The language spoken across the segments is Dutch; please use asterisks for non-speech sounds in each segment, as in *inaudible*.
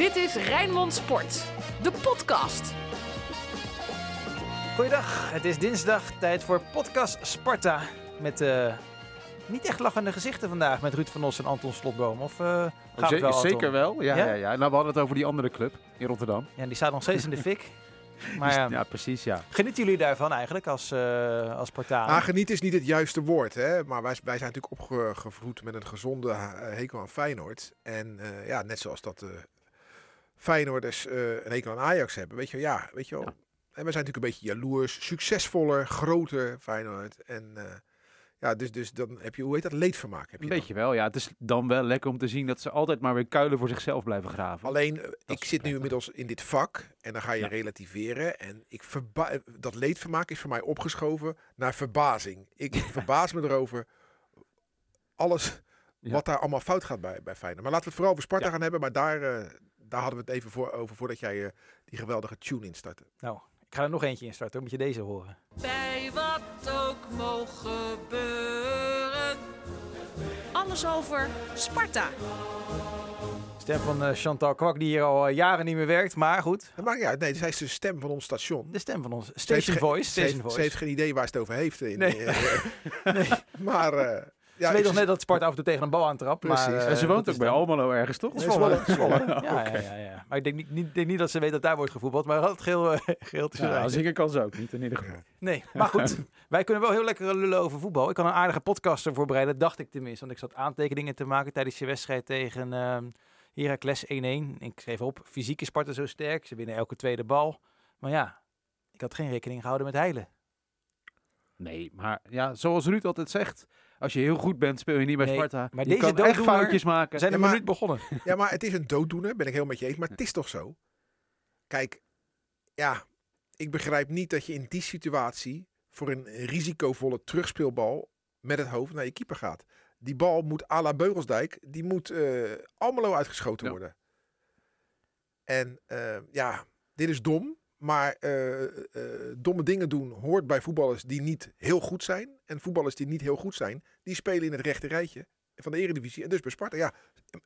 Dit is Rijnmond Sport, de podcast. Goeiedag, het is dinsdag, tijd voor podcast Sparta. Met uh, niet echt lachende gezichten vandaag met Ruud van Os en Anton Slotboom. Of uh, gaat het wel, Anton? Zeker wel, ja, ja? ja, ja. Nou, we hadden het over die andere club in Rotterdam. Ja, die staat nog steeds in de fik. *laughs* Maar, ja, ja, precies, ja. Genieten jullie daarvan eigenlijk als, uh, als Spartaan? Ah, genieten is niet het juiste woord, hè. Maar wij, wij zijn natuurlijk opgevoed met een gezonde hekel aan Feyenoord. En uh, ja, net zoals dat uh, Feyenoorders een hekel aan Ajax hebben. Weet je, ja, weet je wel. Ja. En we zijn natuurlijk een beetje jaloers, succesvoller, groter Feyenoord. En ja, dus, dus dan heb je, hoe heet dat, leedvermaak. Heb je een beetje wel, ja. Het is dan wel lekker om te zien dat ze altijd maar weer kuilen voor zichzelf blijven graven. Alleen, dat ik zit nu inmiddels in dit vak en dan ga je ja. relativeren. En ik dat leedvermaak is voor mij opgeschoven naar verbazing. Ik *laughs* verbaas me erover alles ja. wat daar allemaal fout gaat bij, bij Feyenoord. Maar laten we het vooral over Sparta gaan hebben. Maar daar, uh, daar hadden we het even voor, over voordat jij uh, die geweldige tune instartte. Nou, ik ga er nog eentje instarten. Dan moet je deze horen. Bij wat ook mogen gebeuren. Alles over Sparta. Stem van uh, Chantal Kwak, die hier al jaren niet meer werkt, maar goed. Dat maakt niet uit. Nee, zij is de stem van ons station. De stem van ons station voice. Ze heeft, voice. Ze heeft geen idee waar ze het over heeft. In, nee. *laughs* nee. *laughs* maar... Ja, ze weet nog net dat Sparta af en toe tegen een bal aantrapt. Precies. Maar, uh, en ze woont ook bij Almelo ergens, toch? Zwolle. Zwolle. *laughs* ja, ja, ja, ja, Maar ik denk niet, niet, denk niet dat ze weet dat daar wordt gevoetbald. Maar het geheel, geheel te ja, Als ik kan ze ook niet, in ieder geval. Nee, maar goed. *laughs* wij kunnen wel heel lekker lullen over voetbal. Ik kan een aardige podcast ervoor bereiden, dacht ik tenminste. Want ik zat aantekeningen te maken tijdens je wedstrijd tegen uh, Heracles 1-1. Ik schreef op, fysiek is Sparta zo sterk. Ze winnen elke tweede bal. Maar ja, ik had geen rekening gehouden met heilen. Nee, maar ja, zoals Ruud altijd zegt, als je heel goed bent, speel je niet bij Nee, Sparta. maar je deze kan echt foutjes maken. We zijn Ja, een maar- minuut begonnen. *laughs* Ja, maar het is een dooddoener, ben ik heel met je eens. Maar het is toch zo? Kijk, ja, ik begrijp niet dat je in die situatie voor een risicovolle terugspeelbal met het hoofd naar je keeper gaat. Die bal moet à la Beugelsdijk, die moet eh Almelo uitgeschoten Ja. worden. En eh, ja, dit is dom. Maar eh, eh, domme dingen doen hoort bij voetballers die niet heel goed zijn. En voetballers die niet heel goed zijn, die spelen in het rechte rijtje van de Eredivisie. En dus bij Sparta, ja,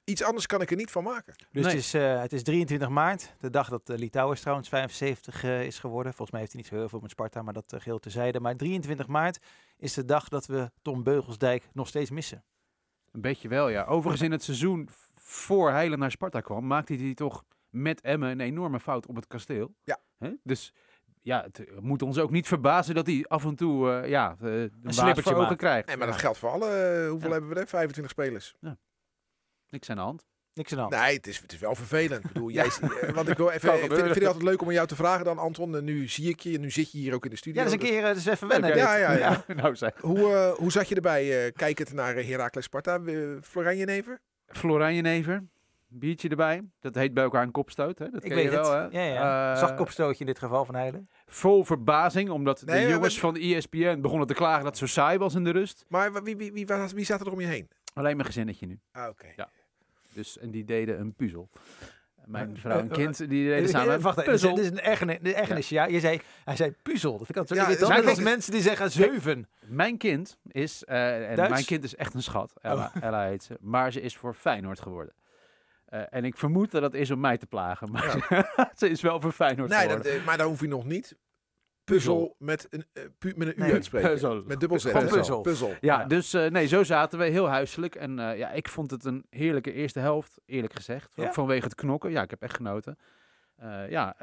iets anders kan ik er niet van maken. Dus Nee. het, is, eh, het is 23 maart, de dag dat uh, Litouwers trouwens 75 eh, is geworden. Volgens mij heeft hij niet zo heel veel met Sparta, maar dat uh, geheel tezijde. Maar 23 maart is de dag dat we Tom Beugelsdijk nog steeds missen. Een beetje wel, ja. Overigens in het seizoen voor Heilen naar Sparta kwam, maakte hij toch met Emmen een enorme fout op het kasteel. Ja. Hè? Dus ja, het eh, moet ons ook niet verbazen dat hij af en toe eh, ja, eh, de baas slippertje voor ogen krijgt. Nee, maar dat Ja, geldt voor alle. hoeveel Ja. hebben we er? 25 spelers. Niks aan de hand. Niks aan de hand. Nee, het is, het is wel vervelend. Ik bedoel, *laughs* jij, want ik wil *laughs* even, vind, vind het altijd leuk om aan jou te vragen dan, Anton. Nu zie ik je, nu zit je hier ook in de studio. Ja, dat is een Dus keer, is even wennen. Ja, ja, ja. *laughs* nou zeg. Hoe, eh, hoe zat je erbij, eh kijkend naar Heracles Sparta? Uh, Florijn Jenever? Florijn Jenever, biertje erbij. Dat heet bij elkaar een kopstoot. Hè? Dat Ik weet je wel, het. hè? Ja, ja. Eh, Zag kopstootje in dit geval van Heilen. Vol verbazing, omdat Nee, de jongens van ESPN begonnen te klagen dat het zo saai was in de rust. Maar wie, wie, wie, wie, wie zat er om je heen? Alleen mijn gezinnetje nu. Ah, oké. Ja. Dus, en die deden een puzzel. Mijn Eh, vrouw en eh, kind, die deden samen een Wacht even, dit is- puzzel. dit is een ergernis. Een ergernis ja. Je zei, hij zei puzzel. Dat vind ik altijd zo Ja, irritant. als mensen die zeggen zeven. Mijn kind is, eh, en Duits? mijn kind is echt een schat, Ella, Oh. Ella heet ze, maar ze is voor Feyenoord geworden. Eh, en ik vermoed dat dat is om mij te plagen, maar *laughs* ze is wel voor Feyenoord Nee, dat, eh, maar dan hoef je nog niet. Puzzel met een, pu met een U uitspreken. puzzel. Met dubbel Z. Puzzel. Puzzel. ja, ja. dus nee, zo zaten we, heel huiselijk. En ja, ik vond het een heerlijke eerste helft, eerlijk gezegd. Ja? Vanwege het knokken, ja, ik heb echt genoten. Ja,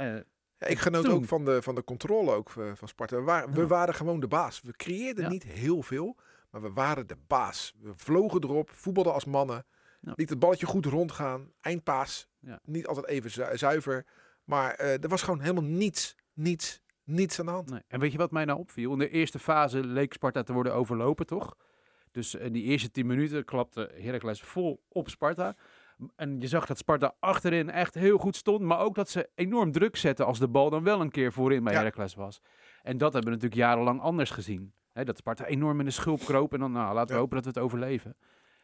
Ja, ik genoot Toen. ook van de, van de controle ook, van Sparta. We waren, we waren gewoon de baas. We creëerden niet heel veel, maar we waren de baas. We vlogen erop, voetbalden als mannen. Ja. Liet het balletje goed rondgaan. Eindpaas. Ja. Niet altijd even zu- zuiver. Maar eh, er was gewoon helemaal niets, niets, niets aan de hand. Nee. En weet je wat mij nou opviel? In de eerste fase leek Sparta te worden overlopen, toch? Dus in die eerste tien minuten klapte Heracles vol op Sparta. En je zag dat Sparta achterin echt heel goed stond. Maar ook dat ze enorm druk zetten als de bal dan wel een keer voorin bij Ja. Heracles was. En dat hebben we natuurlijk jarenlang anders gezien. Dat Sparta enorm in de schulp kroop. En dan nou, laten we Ja. hopen dat we het overleven.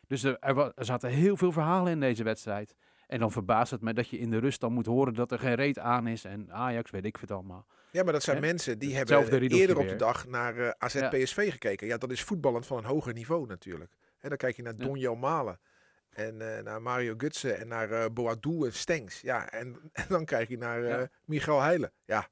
Dus er, er, er zaten heel veel verhalen in deze wedstrijd. En dan verbaast het me dat je in de rust dan moet horen dat er geen reet aan is. En Ajax, weet ik het allemaal. Ja, maar dat zijn mensen die hebben eerder op de dag naar eh AZ Ja. PSV gekeken. Ja, dat is voetballend van een hoger niveau natuurlijk. En dan kijk je naar Ja. Donjo Malen. En eh, naar Mario Gutsen en naar eh Boadou en Stengs. Ja, en, *laughs* en dan krijg je naar eh Ja. Michael Heijlen. Ja.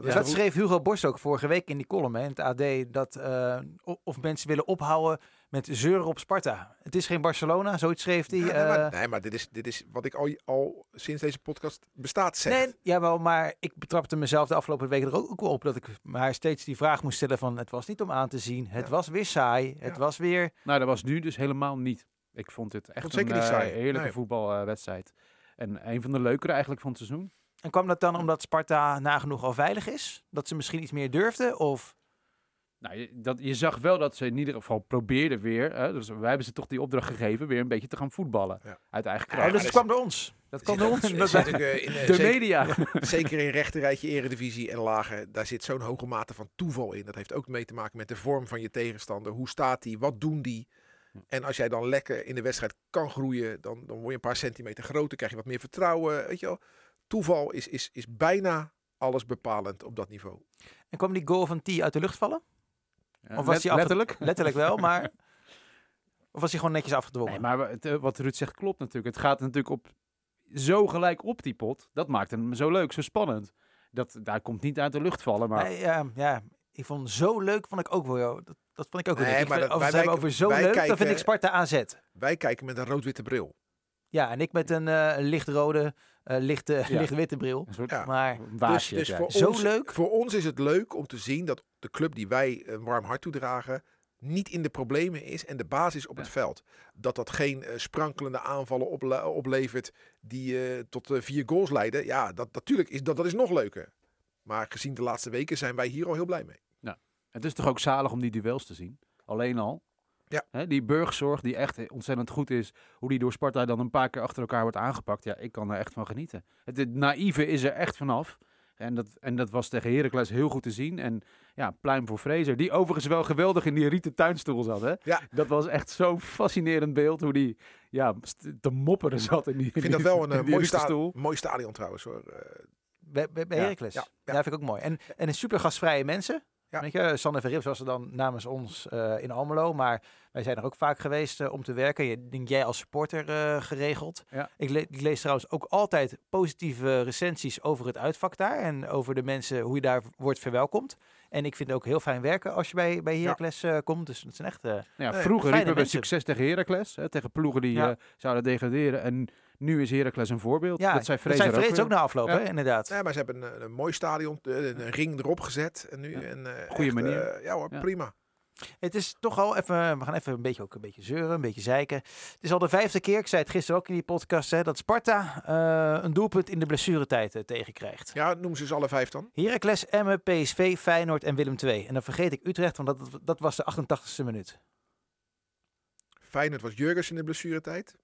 Dus dat schreef Hugo Borst ook vorige week in die column hè, in het AD. Dat eh, of mensen willen ophouden met zeuren op Sparta. Het is geen Barcelona, zoiets schreef hij. Ja, nee, eh, maar, nee, maar dit is, dit is wat ik al, al sinds deze podcast bestaat zeg. Nee, jawel, maar ik betrapte mezelf de afgelopen weken er ook, op dat ik maar steeds die vraag moest stellen van het was niet om aan te zien, het Ja. was weer saai, het Ja. was weer... Nou, dat was nu dus helemaal niet. Ik vond dit echt Vond een eh, heerlijke Nee. voetbalwedstrijd. en een van de leukere eigenlijk van het seizoen. En kwam dat dan omdat Sparta nagenoeg al veilig is? Dat ze misschien iets meer durfden? Of Nou, je, dat, je zag wel dat ze in ieder geval probeerden weer, hè, dus wij hebben ze toch die opdracht gegeven, weer een beetje te gaan voetballen. Ja. Uit eigen kracht. dus het is- kwam door ons? Dat kwam door ons? zit in, eh, de zeker- media. *laughs* Zeker in rechterrijtje eredivisie en lager, daar zit zo'n hoge mate van toeval in. Dat heeft ook mee te maken met de vorm van je tegenstander. Hoe staat die? Wat doen die? En als jij dan lekker in de wedstrijd kan groeien, dan, dan word je een paar centimeter groter, krijg je wat meer vertrouwen. Weet je wel? Toeval is, is, is bijna alles bepalend op dat niveau. En kwam die goal van T uit de lucht vallen? Of was let- hij letterlijk? *laughs* Letterlijk wel, maar... *laughs* Of was hij gewoon netjes afgedwongen? Nee, maar het, eh, wat Ruud zegt klopt natuurlijk. Het gaat natuurlijk op, zo gelijk op die pot. Dat maakt hem zo leuk, zo spannend. Dat, daar komt niet uit de lucht vallen, maar... Nee, ja, ja, ik vond zo leuk, vond ik ook wel. joh. Dat, dat vond ik ook wel. Nee, leuk. Ik maar vind- dat- als we wij- over zo wij leuk, dan vind kijken- ik Sparta AZ. Wij kijken met een rood-witte bril. Ja, en ik met een eh, lichtrode, eh lichte, Ja. lichtwitte bril. Een soort Ja. Maar Dus, dus voor. Zo ons, leuk. voor ons is het leuk om te zien dat de club die wij een warm hart toedragen, niet in de problemen is en de basis op het Ja. veld. Dat dat geen eh, sprankelende aanvallen ople- oplevert die eh, tot vier goals leiden. Ja, dat natuurlijk is dat, dat is nog leuker. Maar gezien de laatste weken zijn wij hier al heel blij mee. Het is toch ook zalig om die duels te zien? Alleen al. Ja. Hè, die burgzorg die echt ontzettend goed is. Hoe die door Sparta dan een paar keer achter elkaar wordt aangepakt. Ja, ik kan er echt van genieten. Het, het naïeve is er echt vanaf. En dat, en dat was tegen Heracles heel goed te zien. En ja, pluim voor Fraser. Die overigens wel geweldig in die rieten tuinstoel zat. Hè? Ja. Dat was echt zo'n fascinerend beeld. Hoe die ja, te mopperen zat in die Ik vind dat wel een eh, mooi, sta stoel. mooi stadion trouwens hoor. Eh, bij, bij, bij Ja, Heracles. ja, Ja, ja. vind ik ook mooi. En, en een super gastvrije mensen. Ja. Weet je, Sander Verrips was er dan namens ons eh, in Almelo. Maar wij zijn er ook vaak geweest eh, om te werken. Je, denk jij als supporter eh, geregeld. Ja. Ik, le- ik lees trouwens ook altijd positieve recensies over het uitvak daar. En over de mensen, hoe je daar wordt verwelkomd. En ik vind het ook heel fijn werken als je bij, bij Heracles eh, komt. Dus dat zijn echt... eh, Ja, vroeger riepen we mensen. succes tegen Heracles. Hè, tegen ploegen die Ja. eh, zouden degraderen. En nu is Heracles een voorbeeld. ja, dat zei dat Fraser zei Vrees ook na afloop, Ja. hè, inderdaad. nee, maar ze hebben een, een mooi stadion, eh, een ring erop gezet. En nu Ja. en, eh, Goeie echt, manier. eh, ja hoor, Ja. prima. Het is toch al even, we gaan even een beetje, ook een beetje zeuren, een beetje zeiken. Het is al de vijfde keer, ik zei het gisteren ook in die podcast, hè, dat Sparta eh, een doelpunt in de blessuretijd eh, tegenkrijgt. Ja, noem ze eens alle vijf dan. Heracles, Emmen, PSV, Feyenoord en Willem II. En dan vergeet ik Utrecht, want dat, dat was de 88ste minuut. Feyenoord was Jurgens in de blessuretijd.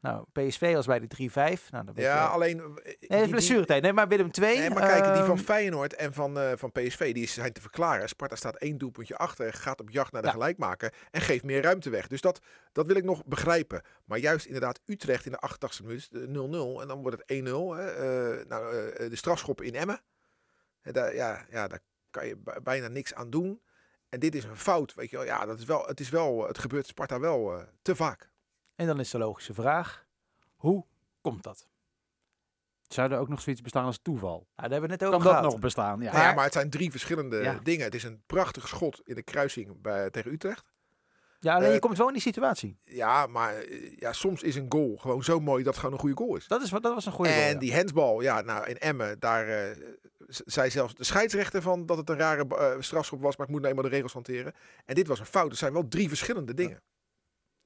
Nou, PSV was bij de 3-5. Nou, dan Ja, je- alleen... eh, Nee, blessuretijd. Nee, maar Willem II... Nee, maar kijk, die van ehm, Feyenoord en van, eh, van PSV die zijn te verklaren. Sparta staat één doelpuntje achter, gaat op jacht naar de Ja. gelijkmaker en geeft meer ruimte weg. Dus dat, dat wil ik nog begrijpen. Maar juist inderdaad Utrecht in de 88e minuut, de 0-0 en dan wordt het 1-0. Hè. Eh, nou, eh, de strafschop in Emmen. En daar, ja, ja, daar kan je bijna niks aan doen. En dit is een fout, weet je wel. Ja, dat is wel, het, is wel, het gebeurt Sparta wel eh, te vaak. En dan is de logische vraag, hoe komt dat? Zou er ook nog zoiets bestaan als toeval? Nou, daar hebben we het net Kan over dat gehad. nog bestaan? Ja. Nou ja, maar het zijn drie verschillende Ja. dingen. Het is een prachtig schot in de kruising bij, tegen Utrecht. Ja, alleen je Eh, komt wel in die situatie. Ja, maar eh, ja, soms is een goal gewoon zo mooi dat het gewoon een goede goal is. Dat, is, wat- dat was een goede en goal, ja. die handsbal, ja, nou in Emmen, daar z- zei zelfs de scheidsrechter van dat het een rare strafschop was, maar ik moet nou eenmaal de regels hanteren. En dit was een fout. Er zijn wel drie verschillende dingen.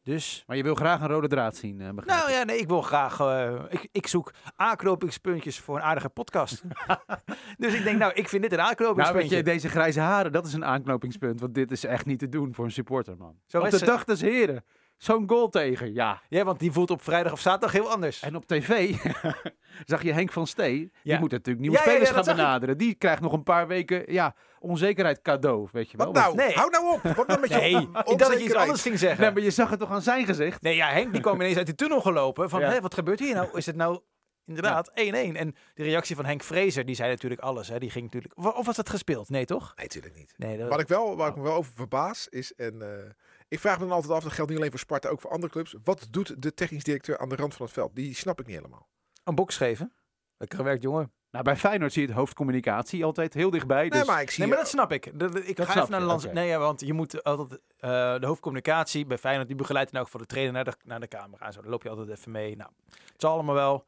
Dus Maar je wil graag een rode draad zien, eh, begrijp Nou ja, nee, ik wil graag. eh, ik, ik zoek aanknopingspuntjes voor een aardige podcast. *laughs* dus ik denk, nou, ik vind dit een Nou, weet aanknopingspuntje. je, deze grijze haren, dat is een aanknopingspunt. Want dit is echt niet te doen voor een supporter, man. Zo Op de dag des heren. Zo'n goal tegen, ja. Ja, want die voelt op vrijdag of zaterdag heel anders. En op tv *laughs* zag je Henk van Stee. Die Ja. moet natuurlijk nieuwe Ja, ja, ja, spelers gaan benaderen. Die krijgt nog een paar weken ja, onzekerheid cadeau, weet je wel. Wat nou? nee. Hou nou op. Wat nou met je Nee, on- ik dacht dat je iets onzekerheid? anders ging zeggen. Nee, maar je zag het toch aan zijn gezicht? Nee, ja, Henk die kwam ineens uit die tunnel gelopen. Van, hé, wat gebeurt hier nou? Is het nou inderdaad 1-1? En de reactie van Henk Vrezer, die zei natuurlijk alles. Hè. Die ging natuurlijk... Of was dat gespeeld? Nee, toch? Nee, natuurlijk niet. Nee, dat... Wat ik wel, waar ik me wel over verbaas is, en eh, Ik vraag me dan altijd af, dat geldt niet alleen voor Sparta, ook voor andere clubs. Wat doet de technisch directeur aan de rand van het veld? Die snap ik niet helemaal. Een box geven. Lekker gewerkt, jongen. Nou, bij Feyenoord zie je het hoofdcommunicatie altijd heel dichtbij. Dus Nee, maar ik zie... Nee, maar dat snap ik. Dat, ik Dat ga even naar de lands. oké. Nee, ja, want je moet altijd eh, de hoofdcommunicatie bij Feyenoord die begeleidt in elk geval de trainer naar de, naar de camera. En zo, dan loop je altijd even mee. Nou, het zal allemaal wel.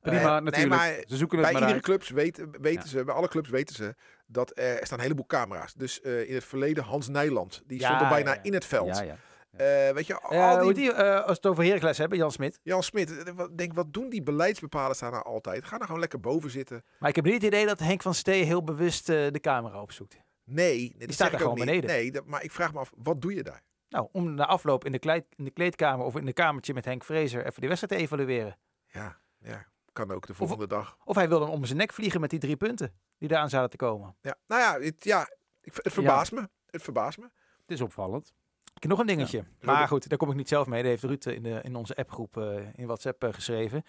prima, Eh, nee, natuurlijk. maar Ze zoeken het bij maar iedere uit. clubs weten, weten Ja. ze, bij alle clubs weten ze dat er, er staan een heleboel camera's. Dus eh, in het verleden Hans Nijland, die Ja, stond er bijna ja, ja. in het veld. Ja, ja. Eh, weet je, al Eh, die, die, als we het over Heracles hebben, Jan Smit. Jan Smit, wat- denk wat doen die beleidsbepalers daar nou altijd? Ga nou gewoon lekker boven zitten. Maar ik heb niet het idee dat Henk van Stee heel bewust de camera opzoekt. Nee, nee dat staat er ik gewoon niet. beneden. Nee, dat, maar ik vraag me af, wat doe je daar? Nou, om na afloop in de, in de kleedkamer of in de kamertje met Henk Vrezer even de wedstrijd te evalueren. Ja, ja, kan ook de volgende dag. Of hij wil dan om zijn nek vliegen met die drie punten die eraan zouden te komen. Ja, nou ja, het, ja ik, het verbaast me. Het verbaast me. Het is opvallend. Ik heb nog een dingetje. Maar goed, daar kom ik niet zelf mee. Dat heeft Ruud in, de, in onze appgroep eh, in WhatsApp eh, geschreven.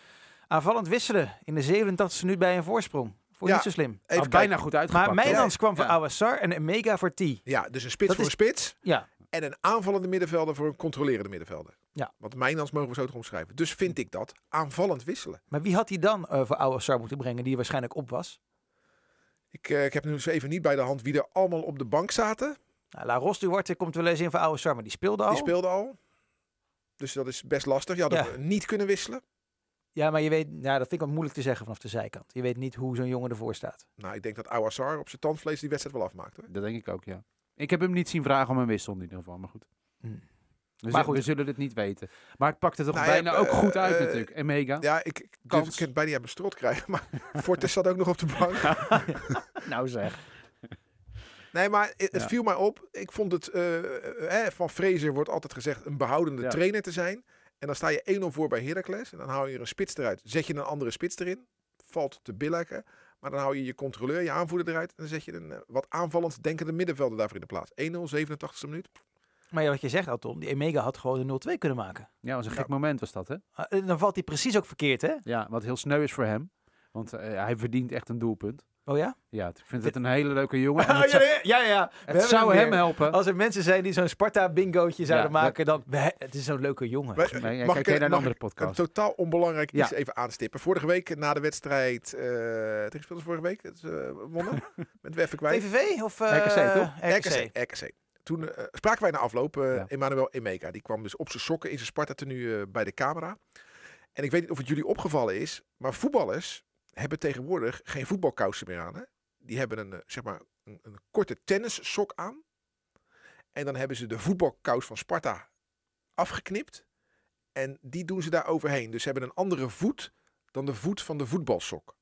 Aanvallend wisselen in de 87e minuut bij een voorsprong. Voor Ja. niet zo slim. Even bijna goed uitgepakt. Maar. Mijnans kwam voor Ja. Awassar en een Mega voor T. Ja, dus een spits Dat voor is- een spits. Ja, En een aanvallende middenvelder voor een controlerende middenvelder. Ja. Want Mijnans mogen we zo toch omschrijven. Dus vind ik dat aanvallend wisselen. maar wie had hij dan eh, voor Awassar moeten brengen die waarschijnlijk op was? Ik, eh, ik heb nu eens even niet bij de hand wie er allemaal op de bank zaten. Nou, La Ros Duarte komt wel eens in voor Awassar, maar die speelde al. Die speelden al. Dus dat is best lastig. Je had Ja. hem niet kunnen wisselen. Ja, maar je weet, ja, dat vind ik wel moeilijk te zeggen vanaf de zijkant. Je weet niet hoe zo'n jongen ervoor staat. Nou, ik denk dat Awassar op zijn tandvlees die wedstrijd wel afmaakt. Hoor. Dat denk ik ook, ja. Ik heb hem niet zien vragen om een wissel in ieder geval, maar goed. Hmm. We, Maar goed. we zullen het niet weten. Maar het pakte toch Nou ja, bijna ook eh, goed uit eh, natuurlijk. En mega. Ja, ik, ik Kans. durf- ik kan het bijna aan mijn strot krijgen. Maar *laughs* Fortes zat ook nog op de bank. *laughs* nou zeg. Nee, maar het, het Ja. viel mij op. Ik vond het, eh, van Fraser wordt altijd gezegd een behoudende Ja. trainer te zijn. En dan sta je 1-0 voor bij Heracles. En dan hou je er een spits eruit. Zet je een andere spits erin. Valt te billijken. Maar dan hou je je controleur, je aanvoerder eruit. En dan zet je een wat aanvallend denkende middenvelder daarvoor in de plaats. 1-0, 87e minuut. Maar ja, wat je zegt, Alton, die Mega had gewoon een 0-2 kunnen maken. Ja, was een Ja. gek moment was dat, hè? Ah, Dan valt hij precies ook verkeerd, hè? Ja, wat heel sneu is voor hem. Want eh, hij verdient echt een doelpunt. Oh ja? Ja, ik vind het een hele leuke jongen. En *laughs* ja, het zou, ja, ja. We het hebben zou hem helpen. Als er mensen zijn die zo'n Sparta-bingootje zouden maken, dan... Het is zo'n leuke jongen. Nee, jij mag ik, naar een mag andere ik een podcast. totaal onbelangrijk Ja. iets even aanstippen. Vorige week na de wedstrijd, eh tegen vorige week, het, eh, wonnen. *laughs* Met we even kwijt. VVV of... eh, RKC, toch? RKC. RKC. RKC. Toen eh, spraken wij na afloop, eh Ja. Emmanuel Emeka. Die kwam dus op zijn sokken in zijn Sparta-tenue eh, bij de camera. En ik weet niet of het jullie opgevallen is, maar voetballers hebben tegenwoordig geen voetbalkousen meer aan. Hè? Die hebben een, zeg maar, een, een korte tennissok aan. En dan hebben ze de voetbalkous van Sparta afgeknipt. En die doen ze daar overheen. Dus ze hebben een andere voet dan de voet van de voetbalsok.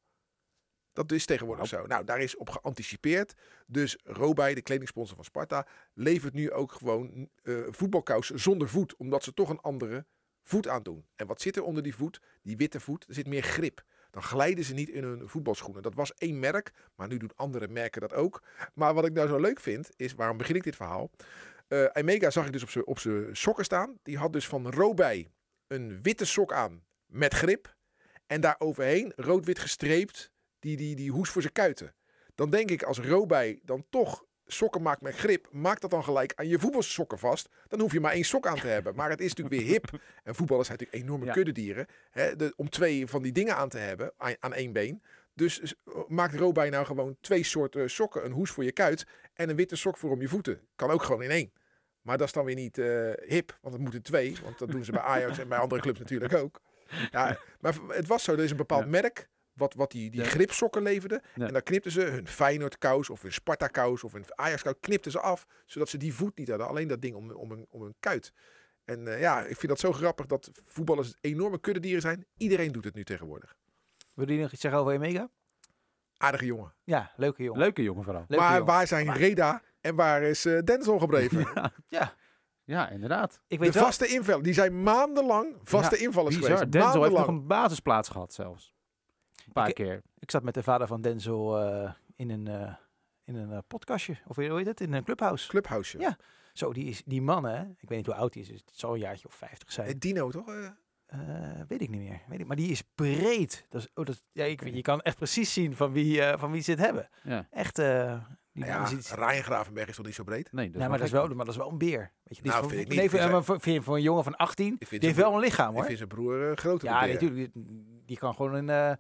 Dat is tegenwoordig zo. Nou, daar is op geanticipeerd. Dus Robij, de kledingsponsor van Sparta, levert nu ook gewoon eh voetbalkousen zonder voet. Omdat ze toch een andere voet aandoen. En wat zit er onder die voet? Die witte voet, er zit meer grip. Dan glijden ze niet in hun voetbalschoenen. Dat was één merk, maar nu doen andere merken dat ook. Maar wat ik nou zo leuk vind, is, waarom begin ik dit verhaal? Eh Emega zag ik dus op zijn op zijn sokken staan. Die had dus van Robij een witte sok aan met grip. En daar overheen, rood-wit gestreept, die, die, die hoes voor zijn kuiten. Dan denk ik, als Robij dan toch sokken maakt met grip, maak dat dan gelijk aan je voetbalsokken vast. Dan hoef je maar één sok aan te hebben. Maar het is natuurlijk weer hip. En voetballers zijn natuurlijk enorme Ja. kuddedieren. Hè, de, om twee van die dingen aan te hebben, aan, aan één been. Dus maakt Robij nou gewoon twee soorten sokken. Een hoes voor je kuit en een witte sok voor om je voeten. Kan ook gewoon in één. Maar dat is dan weer niet eh, hip, want het moeten twee. Want dat doen ze bij Ajax en bij andere clubs natuurlijk ook. Ja, *laughs* maar het was zo, er is een bepaald Ja. merk wat, wat die, die Ja. gripsokken leverde. Ja. En dan knipten ze hun Feyenoord kous of hun Sparta kous of hun Ajax kous, knipten ze af. Zodat ze die voet niet hadden, alleen dat ding om, om, een, om een kuit. En eh, ja, ik vind dat zo grappig dat voetballers enorme kuddedieren zijn. Iedereen doet het nu tegenwoordig. Wil je nog iets zeggen over Emega? Aardige jongen. Ja, leuke jongen. Leuke jongen vooral. Leuke maar jongen. waar zijn Reda en waar is eh Denzel gebleven? *laughs* Ja, Ja, ja, inderdaad. ik De wel... vaste invallen. Die zijn maandenlang vaste invallers Bizar. geweest. Denzel heeft nog een basisplaats gehad zelfs. Een paar Ik- keer. Ik zat met de vader van Denzel eh, in een, eh, in een eh, podcastje. Of hoe heet het? In een clubhouse. Clubhouse. Ja. Zo, die, is, die man, hè? Ik weet niet hoe oud hij is. dus Het zal een jaartje of 50 zijn. Eh, Dino toch? Eh, Eh, weet ik niet meer. Weet ik, maar die is breed. Dat is, oh, dat, ja, ik, weet- je kan echt precies zien van wie, eh, van wie ze het hebben. Ja. Echt, Die, die ja, Ryan Gravenberg is toch niet zo breed? Nee, dat nee, maar dat, is wel, maar dat is wel een beer. Weet je, die Nou, is voor, vind ik niet. nee, Ik vind voor, vind je voor een jongen van 18, Ik die heeft wel een lichaam Ik hoor. vind zijn broer uh, groter. Ja, natuurlijk. Die, die kan gewoon in, eh,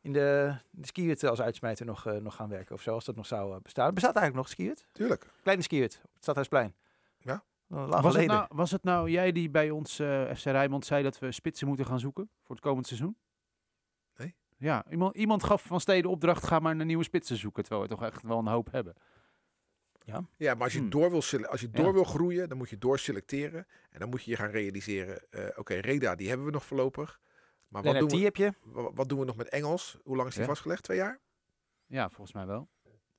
in de, de als uitsmijter nog, eh, nog gaan werken of zo, als dat nog zou eh, bestaan. Bestaat eigenlijk nog skiert? Tuurlijk. Kleine skiert op het Stadhuisplein. Ja. Lang Was het, nou, was het nou jij die bij ons eh, FC Rijnmond zei dat we spitsen moeten gaan zoeken voor het komend seizoen? Nee. Ja, iemand, iemand gaf van Steden opdracht, ga maar een nieuwe spitsen zoeken, terwijl we toch echt wel een hoop hebben. Ja, maar als je, Hmm. door, wil, als je Ja. door wil groeien, dan moet je doorselecteren. En dan moet je je gaan realiseren, eh, oké, Reda, die hebben we nog voorlopig. Maar wat doen, we, heb je. wa- wat doen we nog met Engels? Hoe lang is die Ja. vastgelegd? Twee jaar? Ja, volgens mij wel.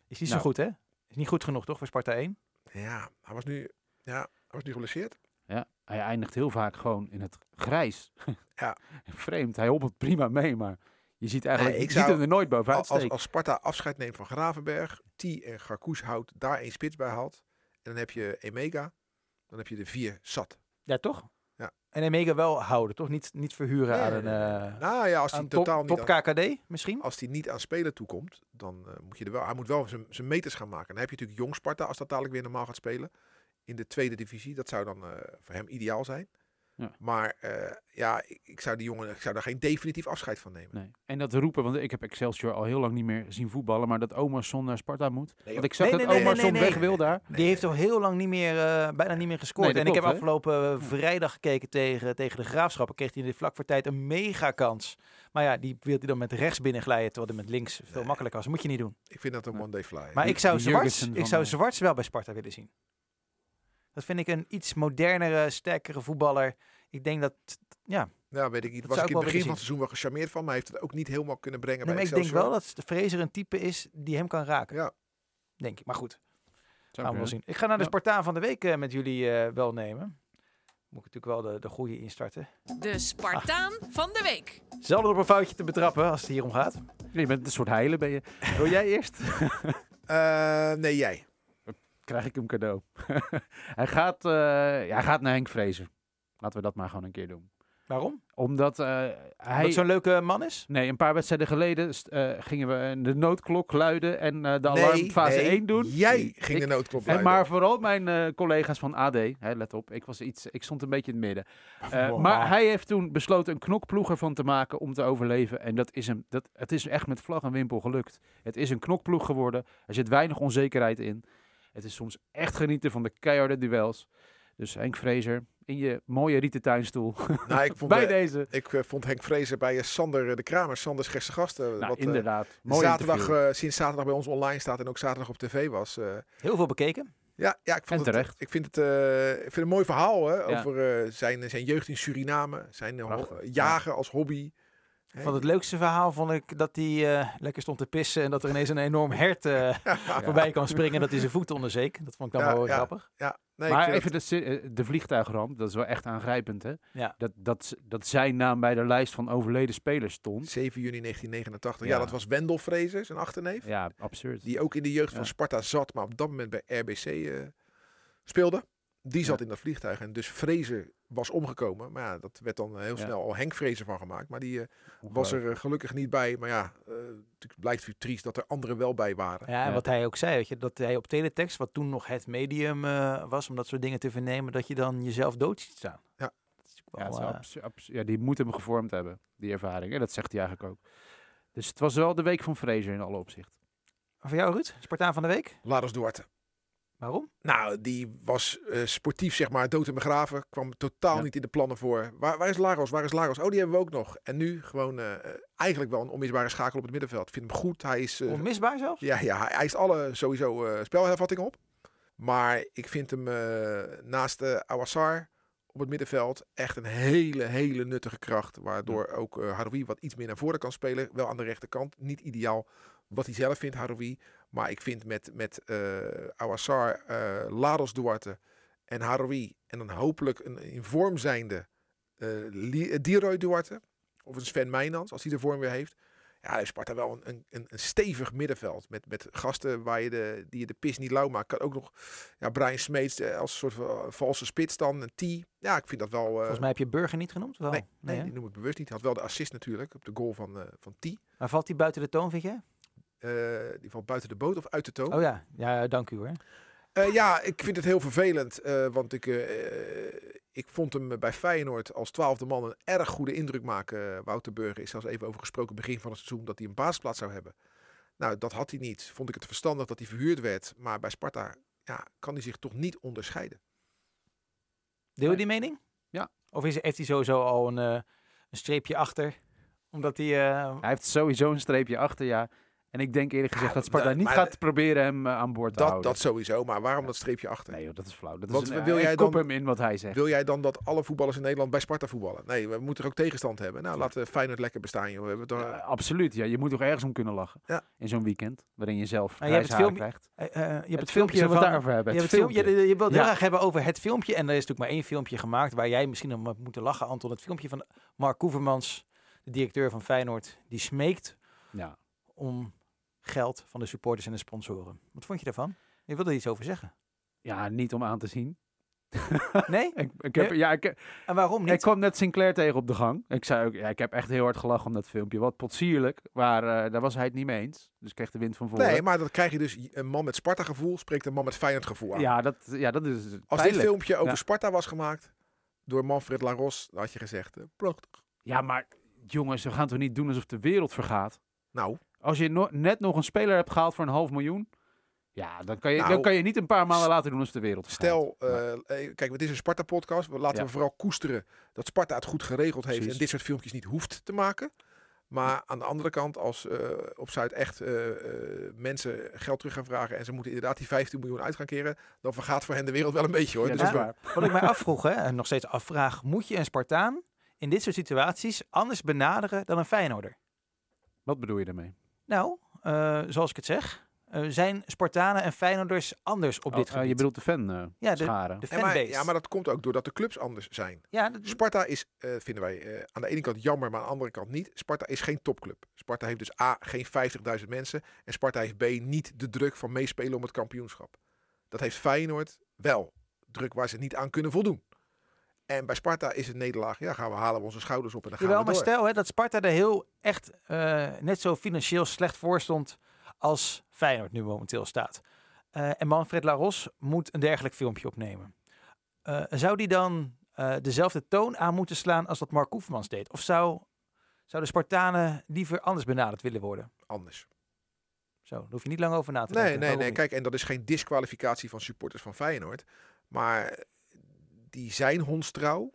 Is niet Nou. zo goed, hè? Is niet goed genoeg, toch, voor Sparta 1? Ja, hij was nu, ja, hij was nu geblesseerd. Ja, hij eindigt heel vaak gewoon in het grijs. *laughs* Ja. Vreemd, hij hobbelt prima mee, maar je ziet eigenlijk, Nee, ik je ziet zou- hem er nooit bovenuit Als, als Sparta afscheid neemt van Gravenberg, T en Garkoes houdt, daar één spits bij haalt. En dan heb je Emega. Dan heb je de vier zat. Ja, toch? En Emega wel houden, toch? Niet, niet verhuren Nee, aan een, eh, Nou ja, als hij totaal top, niet top aan, KKD misschien? als hij niet aan spelen toekomt, dan eh, moet je er wel. Hij moet wel zijn zijn meters gaan maken. Dan heb je natuurlijk jong Sparta als dat dadelijk weer normaal gaat spelen in de tweede divisie. Dat zou dan eh, voor hem ideaal zijn. Ja. Maar eh, ja, ik, ik zou die jongen, ik zou daar geen definitief afscheid van nemen. Nee. En dat roepen, want ik heb Excelsior al heel lang niet meer zien voetballen, maar dat Omerson naar Sparta moet. Nee, want ik zag Nee, dat nee, nee, Omerson nee, nee. weg wil daar. Die heeft al heel lang niet meer, eh, bijna niet meer gescoord. En ik heb hè? afgelopen eh, vrijdag gekeken tegen, tegen de Graafschappen. Kreeg hij in de vlak voor tijd een mega kans. Maar ja, die wil hij dan met rechts binnenglijden, terwijl hij met links veel Nee. makkelijker was. moet je niet doen. Ik vind dat een one day fly. Maar Die- ik zou, Zwarts, Jurgensen ik zou Zwarts wel bij Sparta willen zien. Dat vind ik een iets modernere, sterkere voetballer. Ik denk dat, ja. Ja, weet ik niet. Dat Was ik in het begin van het seizoen wel gecharmeerd van, maar hij heeft het ook niet helemaal kunnen brengen Nee, bij maar ik denk wel dat de Fraser een type is die hem kan raken. Ja, Denk ik. Maar goed, Zou gaan we wel zien. Ik ga naar de Ja. Spartaan van de week eh, met jullie eh, wel nemen. Moet ik natuurlijk wel de, de goede instarten. De Spartaan van de week. Zelden op een foutje te betrappen als het hier om gaat. Je bent een soort heilen, ben je. Wil jij eerst? *laughs* Eh, nee, jij. Krijg ik hem cadeau. *laughs* hij, gaat, eh, ja, hij gaat naar Henk Vrezer. Laten we dat maar gewoon een keer doen. Waarom? Omdat eh, Hij... Dat zo'n leuke man is? Nee, een paar wedstrijden geleden eh, gingen we de noodklok luiden en de nee, alarmfase nee, 1 doen. Jij ging Ik- de noodklop En luiden. maar vooral mijn collega's van AD, hè, let op, ik, was iets, ik stond een beetje in het midden. *laughs* Wow. Maar hij heeft toen besloten een knokploeg ervan te maken om te overleven. En dat is hem, dat, het is echt met vlag en wimpel gelukt. Het is een knokploeg geworden. Er zit weinig onzekerheid in. Het is soms echt genieten van de keiharde duels. Dus Henk Vrezer, in je mooie rieten tuinstoel. Nou, ik *laughs* vond, Bij eh, deze. ik eh, vond Henk Vrezer bij eh, Sander de Kramer, Sanders Gerse gasten. Nou, wat, eh, inderdaad. Mooi zaterdag, eh, sinds zaterdag bij ons online staat en ook zaterdag op tv was. eh, Heel veel bekeken. ja, ja, ik, vond En het, terecht. ik, vind het, eh, ik vind het een mooi verhaal hè, Ja. over eh, zijn, zijn jeugd in Suriname, zijn jagen als hobby. Van het leukste verhaal vond ik dat hij eh, lekker stond te pissen en dat er ineens een enorm hert eh, *laughs* voorbij kan springen en dat hij zijn voeten onderzeek. Dat vond ik dan Ja, wel ja. grappig. Ja, nee, maar even de, eh, de vliegtuigramp, dat is wel echt aangrijpend, hè? Ja. Dat, dat, dat zijn naam bij de lijst van overleden spelers stond. 7 juni 1989. Ja. Ja. dat was Wendel Vrezer, zijn achterneef. Ja, absurd. Die ook in de jeugd van. Sparta zat, maar op dat moment bij RBC eh, speelde. Die zat Ja. in dat vliegtuig en dus Vrezer was omgekomen. Maar ja, dat werd dan eh, heel Ja. snel al Henk Vrezer van gemaakt. Maar die eh, was er eh, gelukkig niet bij. Maar ja, eh het blijkt voor triest dat er anderen wel bij waren. Ja, en Ja. wat hij ook zei, weet je, dat hij op teletext, wat toen nog het medium eh, was om dat soort dingen te vernemen, dat je dan jezelf dood ziet staan. Ja. Dat is Ja, natuurlijk het is wel, ja, die moet hem gevormd hebben, die ervaring. En dat zegt hij eigenlijk ook. Dus het was wel de week van Fraser in alle opzichten. voor jou, Ruud? Spartaan van de week? Laros Duarte. Waarom? Nou, die was eh, sportief, zeg maar, dood en begraven. Kwam totaal Ja. niet in de plannen voor. Waar, waar is Lagos? Waar is Lagos? Oh, die hebben we ook nog. En nu gewoon eh, eigenlijk wel een onmisbare schakel op het middenveld. Ik vind hem goed. Hij is... eh, Onmisbaar zelfs? ja, ja, hij eist alle sowieso spelhervattingen op. Maar ik vind hem naast uh, Awassar op het middenveld echt een hele, hele nuttige kracht. Waardoor ook eh Haroui wat iets meer naar voren kan spelen. Wel aan de rechterkant. Niet ideaal wat hij zelf vindt, Haroui. Maar ik vind met, met eh Awassar, eh Lados Duarte en Haroui... en dan hopelijk een in vorm zijnde eh Li- Dieroy Duarte... of een Sven Meijnans, als hij de vorm weer heeft... Ja, heeft Sparta wel een, een, een stevig middenveld. Met, met gasten waar je de, die je de pis niet lauw maakt. Kan ook nog ja, Brian Smeets eh, als een soort eh, valse spits dan. Een T. Ja, ik vind dat wel... eh, Volgens mij heb je Burger niet genoemd. Wel? nee, nee, hè? die noem ik bewust niet. Had wel de assist natuurlijk op de goal van, eh van T. Maar valt hij buiten de toon, vind je? Eh, die valt buiten de boot of uit de toon. Oh ja, ja, dank u hoor. Eh, ja, ik vind het heel vervelend. eh, want ik, eh, ik vond hem bij Feyenoord als twaalfde man een erg goede indruk maken. Eh, Wouter Burger is zelfs even over gesproken begin van het seizoen dat hij een baasplaats zou hebben. Nou, dat had hij niet. Vond ik het verstandig dat hij verhuurd werd. Maar bij Sparta ja, kan hij zich toch niet onderscheiden. Deel je die mening? Ja. Of is, heeft hij sowieso al een, eh, een streepje achter? Omdat hij... eh, Hij heeft sowieso een streepje achter, ja. En ik denk eerlijk gezegd Ja, dat Sparta maar- niet gaat proberen hem eh, aan boord te Dat, houden. dat sowieso, maar waarom dat streepje achter? Nee joh, dat is flauw. Dat Wat is een, wil jij ik kop dan- hem in wat hij zegt. Wil jij dan dat alle voetballers in Nederland bij Sparta voetballen? Nee, we moeten er ook tegenstand hebben. Nou, laten Feyenoord lekker bestaan, joh. We hebben toch... Ja, absoluut, ja. Je moet toch ergens om kunnen lachen. Ja. In zo'n weekend, waarin je zelf Maar je hebt het krijgt. eh, eh, je hebt het, Het filmpje het daarover hebben. Je, Het hebt het filmpje, filmpje. je, je wilt het heel Ja. graag hebben over het filmpje. En er is natuurlijk maar één filmpje gemaakt waar jij misschien om moeten lachen, Anton. Het filmpje van Mark Koevermans, de directeur van Feyenoord, die smeekt Ja. om geld van de supporters en de sponsoren. Wat vond je daarvan? Je wilde er iets over zeggen. ja, niet om aan te zien. Nee? *laughs* Ik, ik, heb, ja, ik, En waarom ik niet? kwam net Sinclair tegen op de gang. Ik zei ook, ja, ik heb echt heel hard gelachen om dat filmpje. Wat potsierlijk, maar eh, daar was hij het niet mee eens. Dus ik kreeg de wind van voren. Nee, maar dan krijg je dus een man met Sparta gevoel spreekt een man met Feyenoord gevoel aan. ja, dat, ja, dat is Als dit filmpje over Ja. Sparta was gemaakt door Manfred Laros, dan had je gezegd, eh, prachtig. Ja, maar jongens, we gaan toch niet doen alsof de wereld vergaat? Nou, Als je no- net nog een speler hebt gehaald voor een half miljoen... Ja, dan kan je, Nou, dan kan je niet een paar maanden later doen als de wereld stel, eh, eh, kijk, het is een Sparta-podcast. We Laten Ja. we vooral koesteren dat Sparta het goed geregeld heeft Precies. en dit soort filmpjes niet hoeft te maken. Maar aan de andere kant, als eh, op Zuid echt eh, eh, mensen geld terug gaan vragen en ze moeten inderdaad die 15 miljoen uit gaan keren, dan vergaat voor hen de wereld wel een beetje hoor. Ja, Dus dat is we- waar. Wat ik mij afvroeg, hè, en nog steeds afvraag, moet je een Spartaan in dit soort situaties anders benaderen dan een Feyenoorder? Wat bedoel je daarmee? Nou, eh, zoals ik het zeg, eh, zijn Spartanen en Feyenoorders anders op dit Oh, eh, gebied? je bedoelt de fan eh Ja, de- scharen. de maar, fanbase. ja, maar dat komt ook doordat de clubs anders zijn. Ja, dat- Sparta is, eh, vinden wij, eh, aan de ene kant jammer, maar aan de andere kant niet. Sparta is geen topclub. Sparta heeft dus A, geen 50.000 mensen. En Sparta heeft B, niet de druk van meespelen om het kampioenschap. Dat heeft Feyenoord wel. Druk waar ze niet aan kunnen voldoen. En bij Sparta is het nederlaag, ja, gaan we halen we onze schouders op en dan gaan Jawel, we maar door. stel hè, dat Sparta er heel echt eh, net zo financieel slecht voor stond als Feyenoord nu momenteel staat. Eh, en Manfred Laros moet een dergelijk filmpje opnemen. Eh, zou die dan dezelfde toon aan moeten slaan als dat Mark Koevermans deed? Of zou, zou de Spartanen liever anders benaderd willen worden? Anders. Zo, daar hoef je niet lang over na te Nee, denken. nee, nee. niet? Kijk, en dat is geen disqualificatie van supporters van Feyenoord. Maar die zijn hondstrouw.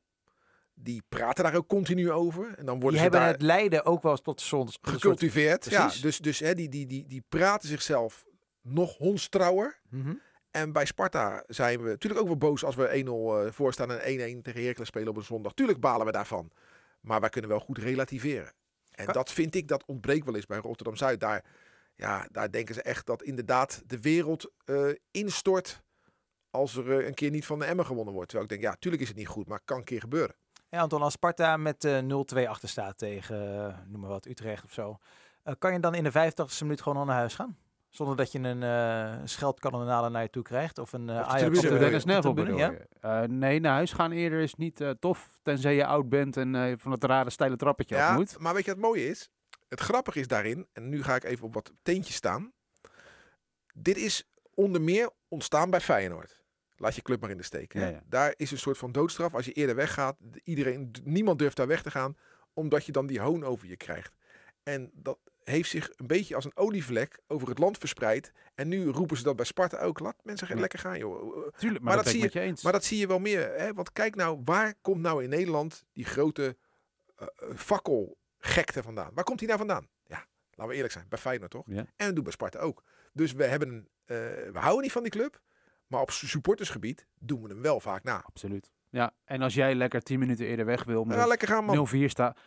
Die praten daar ook continu over. En dan Die worden ze hebben daar... het lijden ook wel eens tot zo'n soort- gecultiveerd. Ja, dus dus hè, die, die, die, die praten zichzelf nog hondstrouwer. Mhm. En bij Sparta zijn we natuurlijk ook wel boos als we 1-0 eh, voorstaan en 1-1 tegen Heracles spelen op een zondag. Tuurlijk balen we daarvan. Maar wij kunnen wel goed relativeren. En dat vind ik, dat ontbreekt wel eens bij Rotterdam-Zuid. Daar, ja, daar denken ze echt dat inderdaad de wereld eh, instort als er eh, een keer niet van de Emmer gewonnen wordt. Terwijl ik denk, ja, tuurlijk is het niet goed, maar het kan een keer gebeuren. Ja, Anton, als Sparta met eh 0-2 achter staat tegen, eh, noem maar wat, Utrecht of zo. eh, kan je dan in de 85e minuut gewoon al naar huis gaan? Zonder dat je een eh scheldkanonade naar je toe krijgt? Of een uh, Ajax de Dennis Neville tribune, bedoel je? Eh, nee, naar huis gaan eerder is niet eh, tof. Tenzij je oud bent en eh, van het rare steile trappetje af Ja, moet. maar weet je wat het mooie is? Het grappige is daarin, en nu ga ik even op wat teentjes staan. Dit is onder meer ontstaan bij Feyenoord. Laat je club maar in de steek. Hè? Ja, ja. Daar is een soort van doodstraf. Als je eerder weggaat, iedereen, niemand durft daar weg te gaan, omdat je dan die hoon over je krijgt. En dat heeft zich een beetje als een olievlek over het land verspreid. En nu roepen ze dat bij Sparta ook. Laat mensen Ja. lekker gaan, joh. Tuurlijk, maar, Maar dat, zie je eens. Maar dat zie je wel meer. Hè? Want kijk nou, waar komt nou in Nederland die grote eh, fakkelgekte vandaan? Waar komt die nou vandaan? Ja, laten we eerlijk zijn. Bij Feyenoord toch? En dat doen bij Sparta ook. Dus we, hebben eh, we houden niet van die club. Maar op supportersgebied doen we hem wel vaak na. Absoluut. Ja, en als jij lekker 10 minuten eerder weg wil, Ja, met lekker gaan man. 0-4 staat,